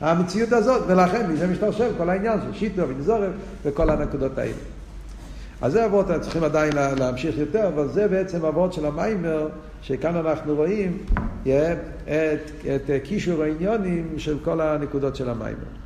המציאות הזאת, ולכן מזה משתרשם כל העניין של שיטו ונזורם וכל הנקודות האלה. אז זה אבות, צריכים עדיין להמשיך יותר, אבל זה בעצם אבות של המיימר, שכאן אנחנו רואים את, את קישור העניונים של כל הנקודות של המיימר.